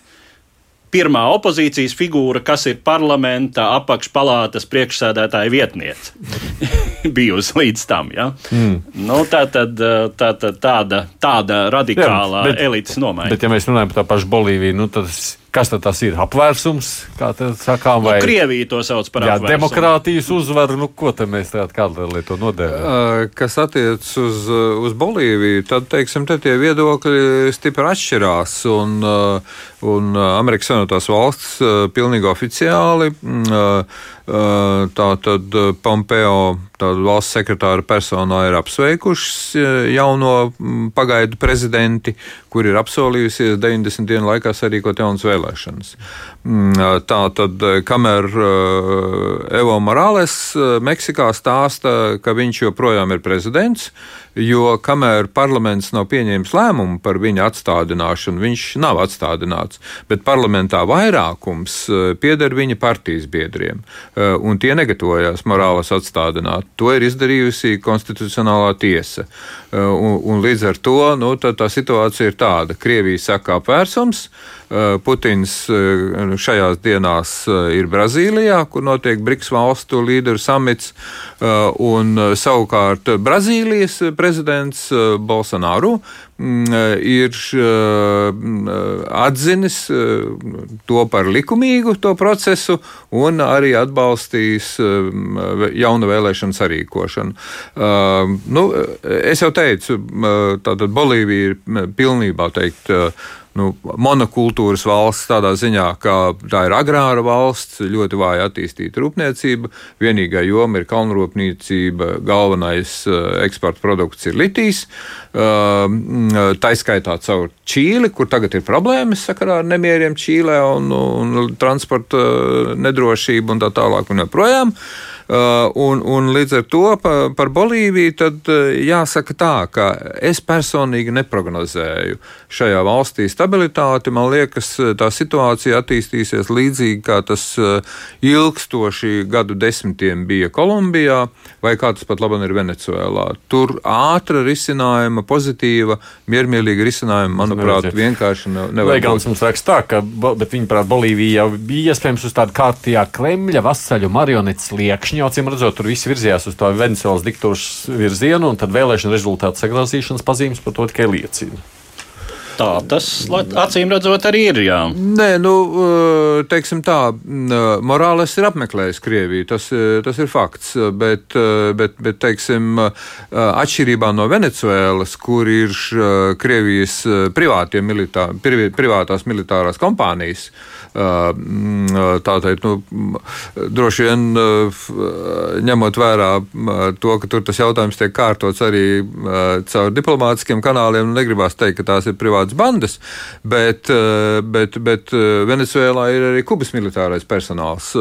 pirmā opozīcijas figūra, kas ir parlamenta apakšpalātas priekšsēdētāja vietniece. Bijusi līdz tam. Ja? Mm. Nu, tā tad, tā, tā, tāda, tāda radikālā Jā, bet, elites nomaiņa. Bet, ja mēs runājam par tā pašu Bolīviju, nu, tad Kas tas ir? Apvērsums, kā tā sakām, vai nu, Krievija to sauc par jā, apvērsumu. demokrātijas uzvaru. Nu, ko tad mēs tādā lai to nodēvējam? Kas attiecas uz, uz Bolīviju, tad, teiksim, te tie viedokļi stipri atšķirās. Un, un Amerikas Savienotās valsts pilnīgi oficiāli tā tad Pompeo, tāda valsts sekretāra personā, ir apsveikušas jauno pagaidu prezidenti, kur ir apsolījusies 90 dienu laikā sarīkot jaunas vēlēšanas vēlēšanas. Mm, tā tad, kamēr Evo Morāles Meksikā stāsta, ka viņš joprojām ir prezidents, jo kamēr parlaments nav pieņēmis lēmumu par viņa atstādināšanu, viņš nav atstādināts, bet parlamentā vairākums pieder viņa partijas biedriem, un tie negatavojās morālas atstādināt. To ir izdarījusi konstitucionālā tiesa. Un, un līdz ar to nu, tā, tā situācija ir tāda: Krievija saka apvērsums, Putins šajās dienās ir Brazīlijā, kur notiek BRICS valstu līderu samits, un savukārt Brazīlijas prezidents Bolsonaro ir atzinis to par likumīgu to procesu un arī atbalstījis jaunu vēlēšanu sarīkošanu. Nu, es jau teicu, tātad Bolīvija ir pilnībā teikt nu, monokultūras valsts tādā ziņā, ka tā ir agrāra valsts, ļoti vāja attīstīta rūpniecība. Vienīgā joma ir kalnrūpniecība, galvenais eksporta produkts ir litijs. Uh, taiskaitā caur Čīli, kur tagad ir problēmas sakarā ar nemieriem Čīlē un, un transporta nedrošību un tā tālāk un joprojām. Uh, un, un līdz ar to par, Bolīviju tad uh, jāsaka tā, ka es personīgi neprognozēju šajā valstī stabilitāti. Man liekas, tā situācija attīstīsies līdzīgi kā tas ilgstoši gadu desmitiem bija Kolumbijā, vai kā tas pat labam ir Venecuēlā. Tur ātra risinājuma, pozitīva, miermīlīga risinājuma, manuprāt, vienkārši nevar. Legāns mums raksta tā, ka, bet viņa prāt, Bolīvija jau bija iespējams uz tādu kārtījā Kremļa vasaļu marionetes liekšņu Viņa acīm redzot, tur viss virzījās uz to Venecijas diktatūras virzienu, un tad vēlēšana rezultātu sagrozīšanas pazīmes par to tikai liecina. Tā tas acīm redzot arī ir. Jā. Nē, nu, uh, teiksim tā, Morāles ir apmeklējis Krieviju, tas, uh, tas ir fakts. Bet, bet, bet teiksim, atšķirībā no Venecuēlas, kur ir Krievijas privātie militā, privātās militārās kompānijas, Tā teikt, nu, droši vien ņemot vērā to, ka tur tas jautājums tiek kārtots arī caur diplomātiskiem kanāliem, nu, negribās teikt, ka tās ir privātas bandas, bet, bet, bet Venecuēlā ir arī Kubas militārais personāls,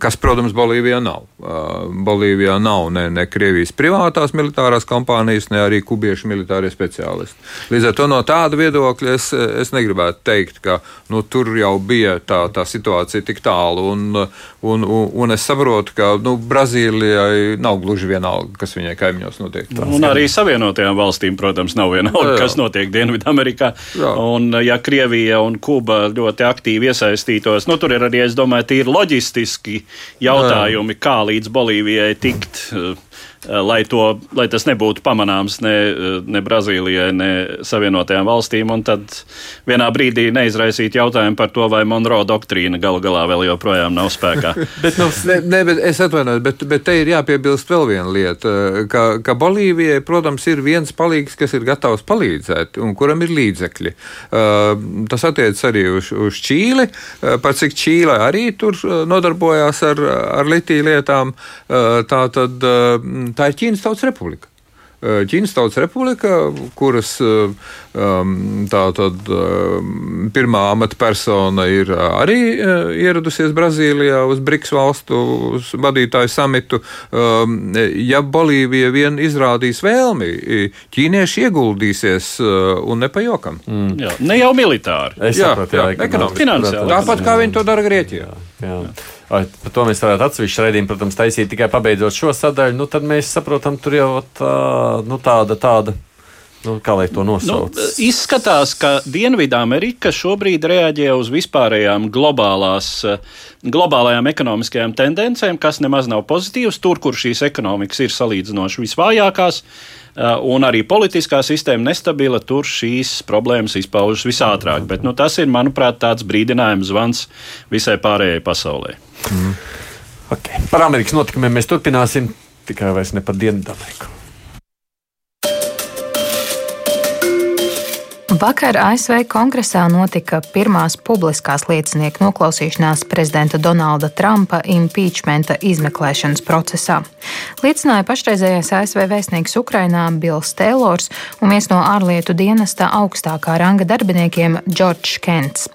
kas, protams, Bolīvijā nav. Bolīvijā nav ne, ne Krievijas privātās militārās kompānijas, ne arī kubiešu militārie speciālisti. Līdz ar to no tāda viedokļa es, es negribētu teikt, ka nu, tur jau bija tā, tā situācija tik tālu. Un, un, un, un es saprotu, ka nu, Brazīlijai nav gluži vienalga, kas viņai kaimiņos notiek. Tās, un arī Savienotajām valstīm, protams, nav vienalga, jā, jā. kas notiek Dienvidamerikā. Jā. Un, ja Krievija un Kuba ļoti aktīvi iesaistītos, nu, tur ir arī, es domāju, tīri loģistiski jautājumi, jā. kā līdz Bolīvijai tikt. Uh, Eh, lai, to, lai tas nebūtu pamanāms ne, eh, ne Brazīlijai, ne Savienotajām valstīm, un tad vienā brīdī neizraisīt jautājumu par to, vai Monroe doktrīna galu galā vēl joprojām nav spēkā. bet, nu, ne, ne, bet es atvainojos, bet, bet te ir jāpiebilst vēl viena lieta, ka, ka Bolīvijai, protams, ir viens palīgs, kas ir gatavs palīdzēt un kuram ir līdzekļi. Uh, tas attiecas arī uz, uz Čīli, uh, par cik Čīle arī tur nodarbojās ar, ar litiju lietām. Uh, tā tad tā ir Ķīnas Tautas Republika. Ķīnas Tautas Republika, kuras tātad, um, pirmā amatpersona ir arī ieradusies Brazīlijā uz BRICS valstu uz vadītāju samitu. Ja Bolīvija vien izrādīs vēlmi, ķīnieši ieguldīsies un nepajokam. Mm. Jā, ne jau militāri. Es jā, sapratu, jā, jā, ekonomiski. Tāpat kā viņi to dara Grieķijā. Jā, jā. Par to mēs varētu atsevišķu raidījumu, protams, taisīt tikai pabeidzot šo sadaļu. Nu, tad mēs saprotam, tur jau tā, nu, tāda, tāda. Nu, kā lai to nosauc? Nu, izskatās, ka Dienvidamerika šobrīd reaģē uz vispārējām globālās, globālajām ekonomiskajām tendencēm, kas nemaz nav pozitīvas. Tur, kur šīs ekonomikas ir salīdzinoši visvājākās, un arī politiskā sistēma nestabila, tur šīs problēmas izpaužas visātrāk. Bet nu, tas ir, manuprāt, tāds brīdinājums zvans visai pārējai pasaulē. Mm. Okay. Par Amerikas notikumiem mēs turpināsim tikai vairs ne par Dienvidameriku. Vakar ASV kongresā notika pirmās publiskās liecinieku noklausīšanās prezidenta Donalda Trumpa impeachmenta izmeklēšanas procesā. Liecināja pašreizējais ASV vēstnieks Ukrainā Bills Taylors un viens no ārlietu dienesta augstākā ranga darbiniekiem Džordžs Kents.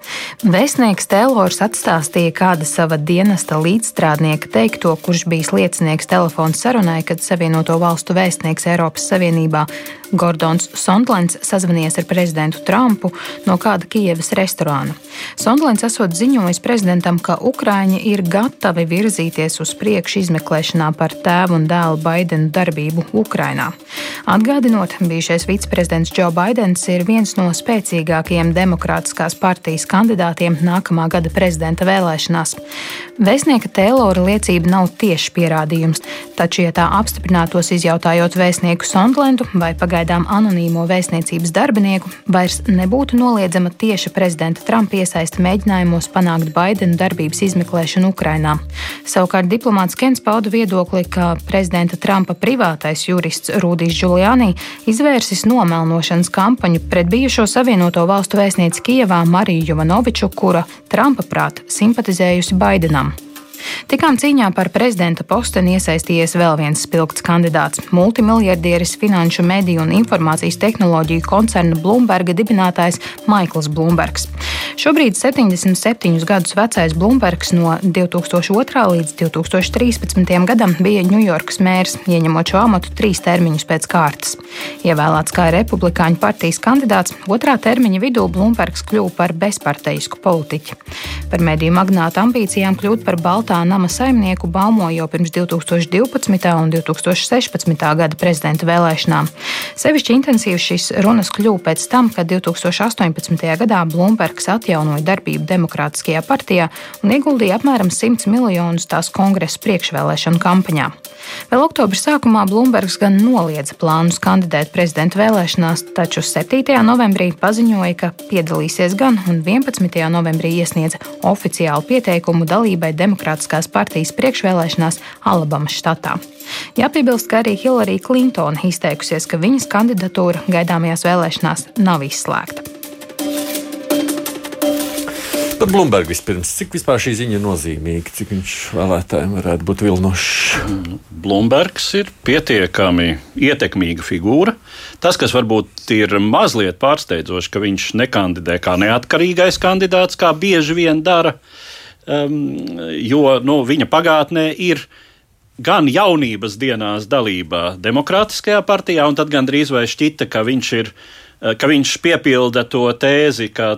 Vēstnieks Taylors atstāstīja kāda sava dienesta līdzstrādnieka teikto, kurš bijis liecinieks telefona sarunai, kad Savienoto valstu vēstnieks Eiropas Savienībā Gordons Sondlens sazvanījies ar prezidentu Trumpu no kāda Kievas restorāna. Sondlens esot ziņojis prezidentam, ka Ukraiņi ir gatavi virzīties uz priekšu izmeklēšanā par tēvu un dēlu Baidenu darbību Ukrainā. Atgādinot, bijušais viceprezidents Joe Baidens ir viens no spēcīgākajiem demokrātiskās partijas kandidātiem nākamā gada prezidenta vēlēšanās. Vēstnieka Teilora liecība nav tieši pierādījums, taču, ja tā apstiprinātos izjautājot vēstnieku Sondlendu vai pagaidām anonīmo vēstniecības darbinieku, vairs nebūtu noliedzama tieša prezidenta Trumpa iesaista mēģinājumos panākt Baidena darbības izmeklēšanu Ukrainā. Savukārt diplomāts Kens pauda viedokli, ka prezidenta Trumpa privātais jurists Rudijs Giuliani izvērsis nomelnošanas kampaņu pret bijušo Savienoto valstu vēstnieci Kijevā Mariju Jovanoviču, kura Trumpa prāt simpatizējusi Baidenam. Tikām cīņā par prezidenta posteni iesaistījies vēl viens spilgts kandidāts - multimiljardieris, finanšu mediju un informācijas tehnoloģiju koncerna Bloomberga dibinātājs Maikls Blūmbergs. Šobrīd 77 gadus vecais Blūmbergs no 2002. līdz 2013. gadam bija Ņujorkas mērs, ieņemot šo amatu trīs termiņus pēc kārtas. Ievēlēts kā republikāņu partijas kandidāts, otrā termiņa vidū Blūmbergs kļuva par bezparteisku politiķi. Par mediju magnāta ambīcijām kļūt par Baltā nama saimnieku baumo jau pirms 2012. un 2016. gada prezidenta vēlēšanām. Sevišķi intensīvs šīs runas kļuva pēc tam, kad 2018. gadā Blūmbergs atjaunoja darbību Demokrātiskajā partijā un ieguldīja apmēram 100 miljonus tās kongresa priekšvēlēšanu kampaņā. Vēl oktobra sākumā Blūmbergs gan noliedza plānus kandidēt prezidenta vēlēšanās, taču 7. novembrī paziņoja, ka piedalīsies gan un 11. novembrī iesniedza oficiālu pieteikumu dalībai Demokrātiskās partijas priekšvēlēšanās Alabamas štatā. Jāpiebilst, ka arī Hillary Clinton izteikusies, ka viņas kandidatūra gaidāmajās vēlēšanās nav izslēgta. Par Blūmbergu vispirms. Cik vispār šī ziņa ir nozīmīga, cik viņš vēlētājiem varētu būt vilnošs? Blūmbergs ir pietiekami ietekmīga figūra. Tas, kas varbūt ir mazliet pārsteidzoši, ka viņš nekandidē kā neatkarīgais kandidāts, kā bieži vien dara, um, jo nu, viņa pagātnē ir gan jaunības dienās dalībā Demokrātiskajā partijā, un tad gandrīz vai šķita, ka viņš ir ka viņš piepilda to tēzi, ka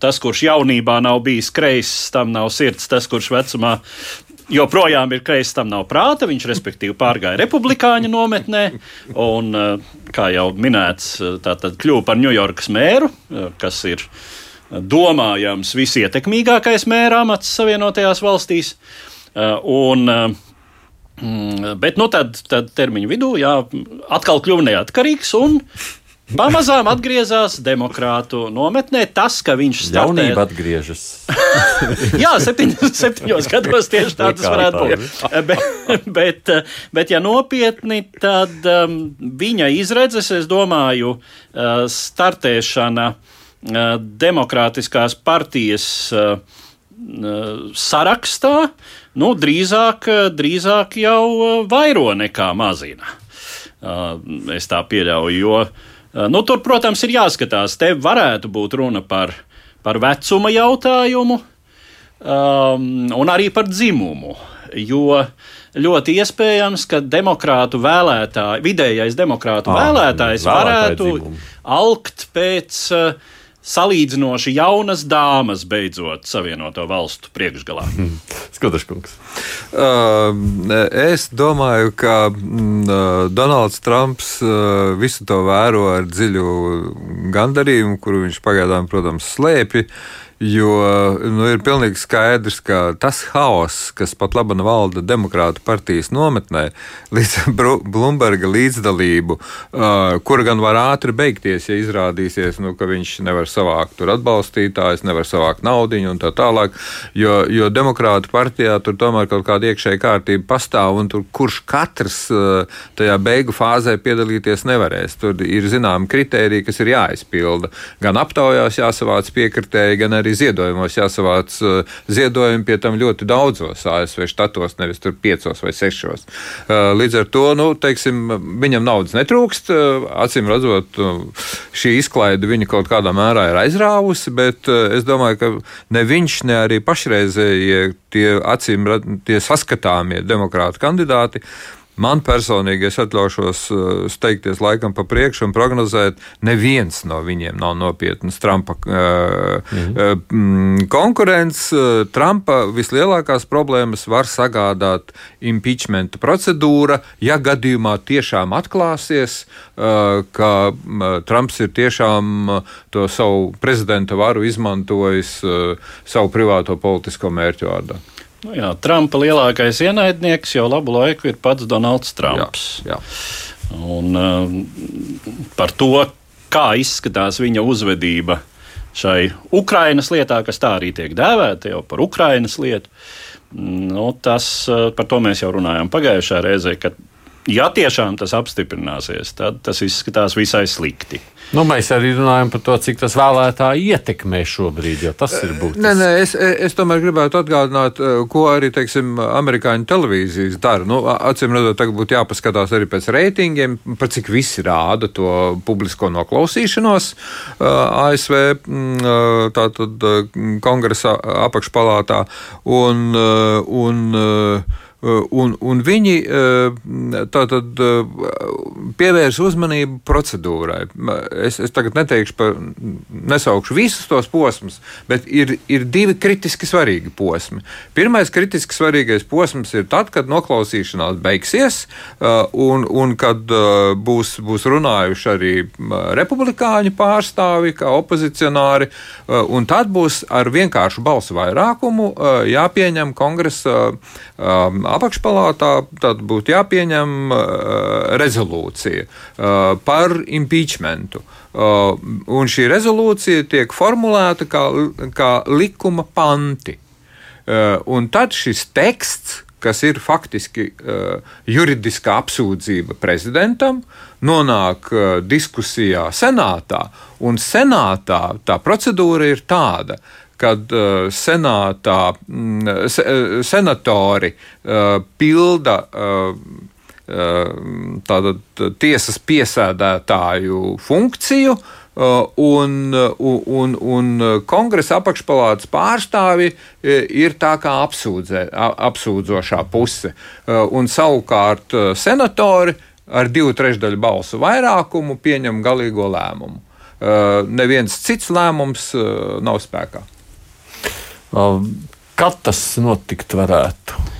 tas, kurš jaunībā nav bijis kreiss, tam nav sirds, tas, kurš vecumā joprojām ir kreiss, tam nav prāta. Viņš, respektīvi, pārgāja republikāņu nometnē un, eh, kā jau minēts, eh, tātad kļuva par Ņujorkas mēru, kas ir domājams visietekmīgākais mēra amats Savienotajās valstīs. Un, mm, Bet nu, tad, tad termiņu vidū jā, atkal kļuva neatkarīgs un Pamazām atgriezās demokrātu nometnē. Tas, ka viņš startē... jaunībā atgriežas. Jā, septiņos, septiņos gados tieši tā tas varētu būt. bet, bet, bet, ja nopietni, tad um, viņa izredzes, es domāju, uh, startēšana uh, demokrātiskās partijas uh, sarakstā, nu, drīzāk, drīzāk jau vairo nekā mazina. Uh, es tā pieļauju, jo uh, Eh, nu, tur, protams, ir jāskatās. Te varētu būt runa par, par vecuma jautājumu um, un arī par dzimumu. Jo ļoti iespējams, ka demokrātu vēlētāji, vidējais demokrātu ah, vēlētājs varētu dzimumu. alkt pēc uh, salīdzinoši jaunas dāmas beidzot savienoto valstu priekšgalā. Skatāškungs. Uh, es domāju, ka uh, Donalds Trumps uh, visu to vēro ar dziļu gandarījumu, kuru viņš pagaidām, protams, slēpj. Jo nu, ir pilnīgi skaidrs, ka tas haoss, kas pat labi valda Demokrātu partijas nometnē, līdz Blūmberga līdzdalību, uh, kura gan var ātri beigties, ja izrādīsies, nu, ka viņš nevar savākt atbalstītājus, nevar savākt naudu un tā tālāk. Jo, jo Demokrātu partijā tur tomēr kaut kāda iekšēja kārtība pastāv, un tur kurš katrs uh, tajā beigu fāzē piedalīties nevarēs. Tur ir zināmi kriteriji, kas ir jāizpilda. Gan aptaujās jāsavāc piekritēji, gan arī arī ziedojumos jāsavāc uh, ziedojumi pie tam ļoti daudzos ASV štatos, nevis tur piecos vai sešos. Uh, līdz ar to, nu, teiksim, viņam naudas netrūkst. Uh, acīm redzot, šī izklaide viņa kaut kādā mērā ir aizrāvusi, bet es domāju, ka ne viņš, ne arī pašreizējie tie acīm tie saskatāmie demokrāti kandidāti Man personīgi es atļaušos uh, steigties laikam pa priekšu un prognozēt, neviens no viņiem nav nopietns Trumpa uh, mhm. konkurents. Trumpa vislielākās problēmas var sagādāt impeachment procedūra, ja gadījumā tiešām atklāsies, ka Trumps ir tiešām to savu prezidenta varu izmantojis savu privāto politisko mērķu vārdā. Nu jā, Trumpa lielākais ienaidnieks jau labu laiku ir pats Donalds Trumps. Jā, jā. Un, uh, par to, kā izskatās viņa uzvedība šai Ukrainas lietā, kas tā arī tiek dēvēta jau par Ukrainas lietu, nu, tas, uh, par to mēs jau runājām pagājušajā reizē, kad ja tiešām tas apstiprināsies, tad tas izskatās visai slikti. Nu, mēs arī runājam par to, cik tas vēlētāji ietekmē šobrīd, jo tas ir būtiski. Nē, nē, es, es tomēr gribētu atgādināt, eh, ko arī teiksim, amerikāņu televīzijas dara. Nu, acīm redzot, tagad būtu jāpaskatās arī pēc reitingiem, par cik visi rāda to publisko noklausīšanos eh, ASV mm, tātad, kongresa apakšpalātā. Un, un, Eh, un, un viņi eh, tātad eh, pievērs uzmanību procedūrai. Es, es tagad neteikšu par, nesaukšu visus tos posmus, bet ir, ir divi kritiski svarīgi posmi. Pirmais kritiski svarīgais posms ir tad, kad noklausīšanās beigsies, un, un kad būs, būs runājuši arī republikāņu pārstāvi, kā opozicionāri, un tad būs ar vienkāršu balsu vairākumu jāpieņem kongresa apakšpalātā tad būtu jāpieņem uh, rezolūcija uh, par impeachmentu. Uh, un šī rezolūcija tiek formulēta kā, kā likuma panti. Un tad šis teksts, kas ir faktiski uh, juridiska apsūdzība prezidentam, nonāk uh, diskusijā senātā. Un senātā tā procedūra ir tāda, kad uh, senātā mm, se, uh, senatori uh, pilda uh, uh, tātad, tiesas piesēdētāju funkciju. Uh, un, un, un kongresa apakšpalātas pārstāvi ir tā kā apsūdzē, apsūdzošā puse. Un savukārt senatori ar divu trešdaļu balsu vairākumu pieņem galīgo lēmumu. Neviens cits lēmums nav spēkā. Kad tas notikt varētu?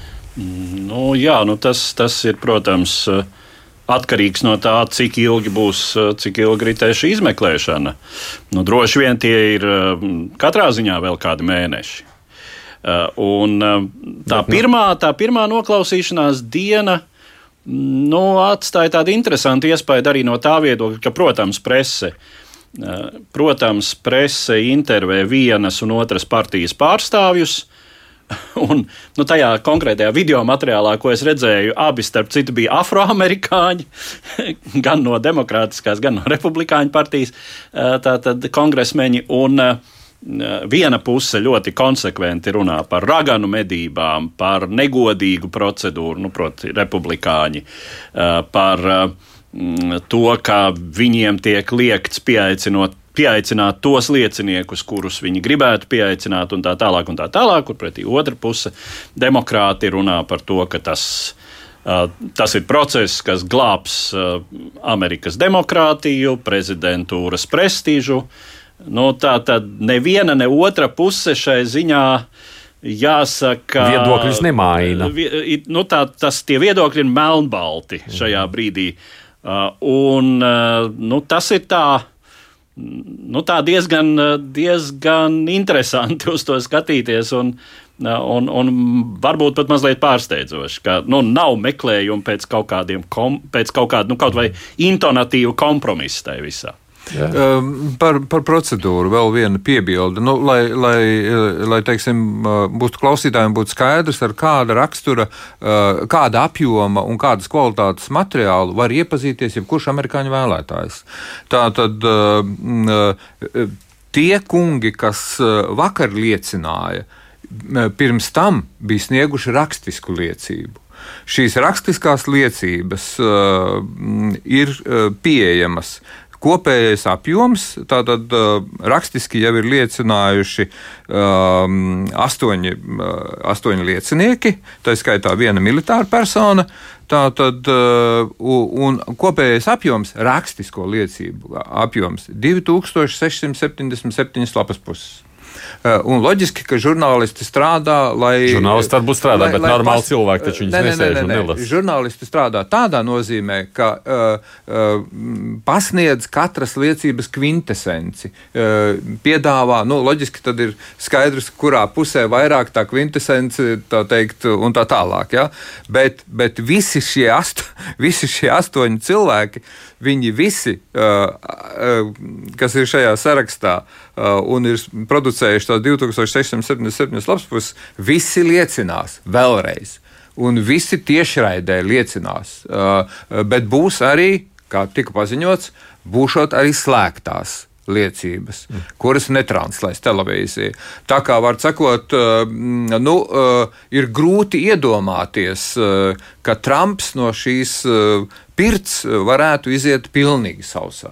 Nu, jā, nu tas, tas ir, protams, atkarīgs no tā, cik ilgi būs, cik ilgi ritēs šī izmeklēšana. Nu, droši vien tie ir katrā ziņā vēl kādi mēneši. Un tā nu- pirmā, tā pirmā noklausīšanās diena nu, atstāja tādu interesantu iespēju arī no tā viedokļa, ka, protams, prese uh, Protams, prese intervē vienas un otras partijas pārstāvjus. Un, nu, tajā konkrētajā video materiālā, ko es redzēju, abi starp citu bija afroamerikāņi, gan no demokrātiskās, gan no republikāņu partijas, tātad kongresmeņi. Un, Viena puse ļoti konsekventi runā par raganu medībām, par negodīgu procedūru, nu, proti, republikāņi, par uh, to, ka viņiem tiek liekts pieaicinot pieaicināt tos lieciniekus, kurus viņi gribētu pieaicināt, un tā tālāk, un tā tālāk, kur pretī otra puse demokrāti runā par to, ka tas, uh, tas ir process, kas glābs Amerikas demokrātiju, prezidentūras prestižu. Nu, tā tad neviena, ne otra puse šai ziņā jāsaka, viedokļus nemaina. Nu, tā, tas, tie viedokļi ir melnbalti šajā brīdī. Mm. Uh, un, uh, nu, tas ir tā. Nu, tā diezgan, diezgan interesanti uz to skatīties. Un, un, un varbūt pat mazliet pārsteidzoši, ka nu, nav meklējumu pēc kaut kādiem, kom, pēc kaut kāda, nu, kaut vai intonatīva kompromisa tajā visā. Um, par, par procedūru vēl viena piebilde. Nu, lai, lai, lai teiksim, uh, būtu klausītājiem būtu skaidrs, ar kāda rakstura, uh, kāda apjoma un kādas kvalitātes materiālu var iepazīties jebkurš amerikāņu vēlētājs. Tā tad uh, tie kungi, kas vakar liecināja, pirms tam bija snieguši rakstisku liecību. Šīs rakstiskās liecības uh, ir uh, pieejamas kopējais apjoms, tātad uh, rakstiski jau ir liecinājuši um, astoņi, uh, astoņi liecinieki, tā skaitā viena militāra persona. Tātad, un kopējais apjoms, rakstisko liecību apjoms, 2677 lapas puses. Eh, un loģiski, ka žurnālisti strādā, lai. Žurnālisti tad būs strādā, lai, bet lai normāli pas... cilvēki taču viņus nesēž un nelasa. Žurnālisti strādā tādā nozīmē, ka uh, uh, pasniedz katras liecības kvintesenci. Uh, piedāvā, nu, loģiski tad ir skaidrs, kurā pusē vairāk tā kvintesence, tā teikt, un tā tālāk. Ja? Bet, bet visi, šie asto, visi šie astoņi cilvēki viņi visi, kas ir šajā sarakstā un ir producējuši tās 2677 lapspuses, visi liecinās vēlreiz. un visi tiešraidē liecinās. Bet būs arī, kā tika paziņots, būšot arī slēgtās liecības, kuras netranslēs televīzija. Tā kā var sakot, nu, ir grūti iedomāties, ka Trumps no šīs pirts varētu iziet pilnīgi sausā.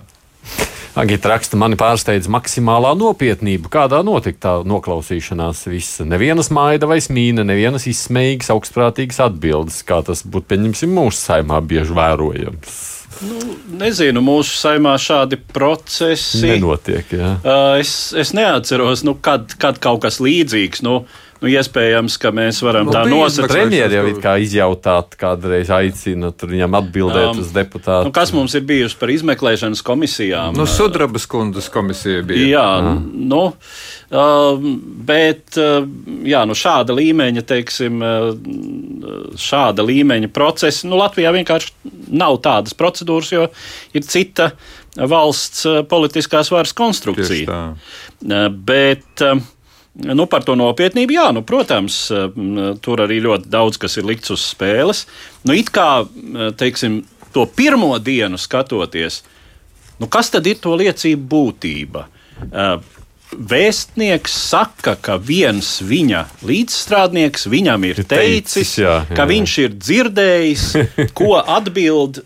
Agita raksta, mani pārsteidz maksimālā nopietnība. Kādā notika tā noklausīšanās? Visa. Nevienas maida vai smīna, nevienas izsmējas, augstprātīgas atbildes, kā tas būtu, pieņemsim, mūsu saimā bieži vērojams. Nu, nezinu, mūsu saimā šādi procesi nenotiek. Jā. Es, es neatceros, nu, kad, kad kaut kas līdzīgs. Nu, Nu, iespējams, ka mēs varam nu, tā nosacīt. Premjerministrs jau ir kā izjautāt, kādreiz aicina viņam atbildēt um, uz deputātu. Nu, kas mums ir bijusi par izmeklēšanas komisijām? Nu, Sudrabas kundas komisija bija. Jā, mm. nu, uh, bet uh, jā, nu, šāda līmeņa, teiksim, uh, šāda līmeņa procesi, nu, Latvijā vienkārši nav tādas procedūras, jo ir cita valsts uh, politiskās varas konstrukcija. Bet, uh, Nu, par to nopietnību, jā, nu, protams, tur arī ļoti daudz kas ir likts uz spēles. Nu, it kā, teiksim, to pirmo dienu skatoties, nu, kas tad ir to liecību būtība? Vēstnieks saka, ka viens viņa līdzstrādnieks viņam ir teicis, jā, jā. ka viņš ir dzirdējis, ko atbild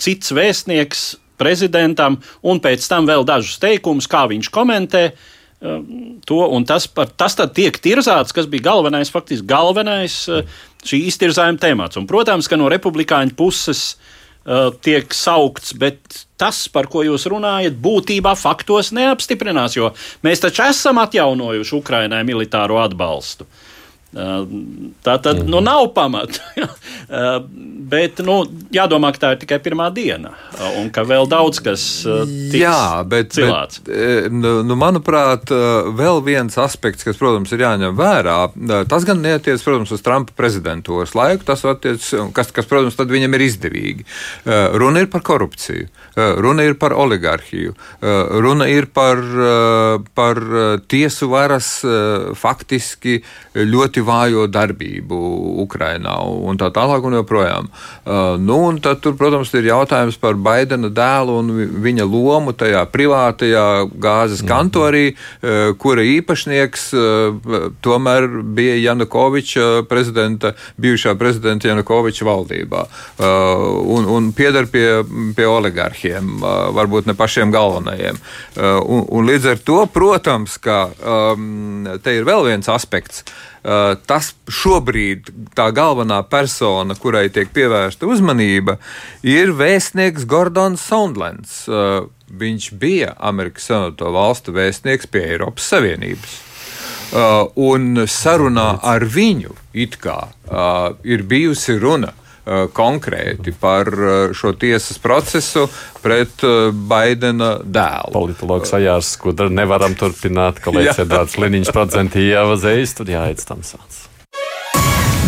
cits vēstnieks prezidentam, un pēc tam vēl dažus teikumus, kā viņš komentē. Uh, to, un tas, par, tas tad tiek tirzāts, kas bija galvenais, faktiski galvenais eh, šī iztirzājuma temats. Un, protams, ka no republikāņu puses uh, tiek saukts, bet tas, par ko jūs runājat, būtībā faktos neapstiprinās, jo mēs taču esam atjaunojuši Ukrainai militāro atbalstu. Uh, Tā tad nu, nav pamata. bet nu, jādomā, ka tā ir tikai pirmā diena un ka vēl daudz kas tiks Jā, bet, cilāts. bet nu, nu, manuprāt, vēl viens aspekts, kas, protams, ir jāņem vērā, tas gan neatiec, protams, uz Trumpa prezidentūras laiku, tas attiec, kas, kas, protams, tad viņam ir izdevīgi. Runa ir par korupciju, runa ir par oligarhiju, runa ir par, par tiesu varas faktiski ļoti ļoti vājo darbību Ukrajinā un tā tālāk un joprojām. Uh, nu, un tad, tur, protams, ir jautājums par Baidena dēlu un viņa lomu tajā privātajā gāzes mhm. kantorī, uh, kura īpašnieks uh, tomēr bija Janukoviča prezidenta, bijušā prezidenta Janukoviča valdībā uh, un, un piedar pie, pie oligarhiem, uh, varbūt ne pašiem galvenajiem. Uh, un, un līdz ar to, protams, ka um, te ir vēl viens aspekts. Eh, tas šobrīd tā galvenā persona, kurai tiek pievērsta uzmanība, ir vēstnieks Gordons Soundlands. Eh, viņš bija Amerikas Savienoto Valstu vēstnieks pie Eiropas Savienības. Uh, un sarunā ar viņu it kā uh, ir bijusi runa Eh, konkrēti par eh, šo tiesas procesu pret eh, Baidena dēlu. Politologs Ajārs, ko nevaram turpināt, ka līdz Edvards Liniņš procentīja jāvazējas, tad jāiet tam sāc.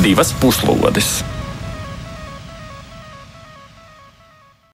Divas puslodes.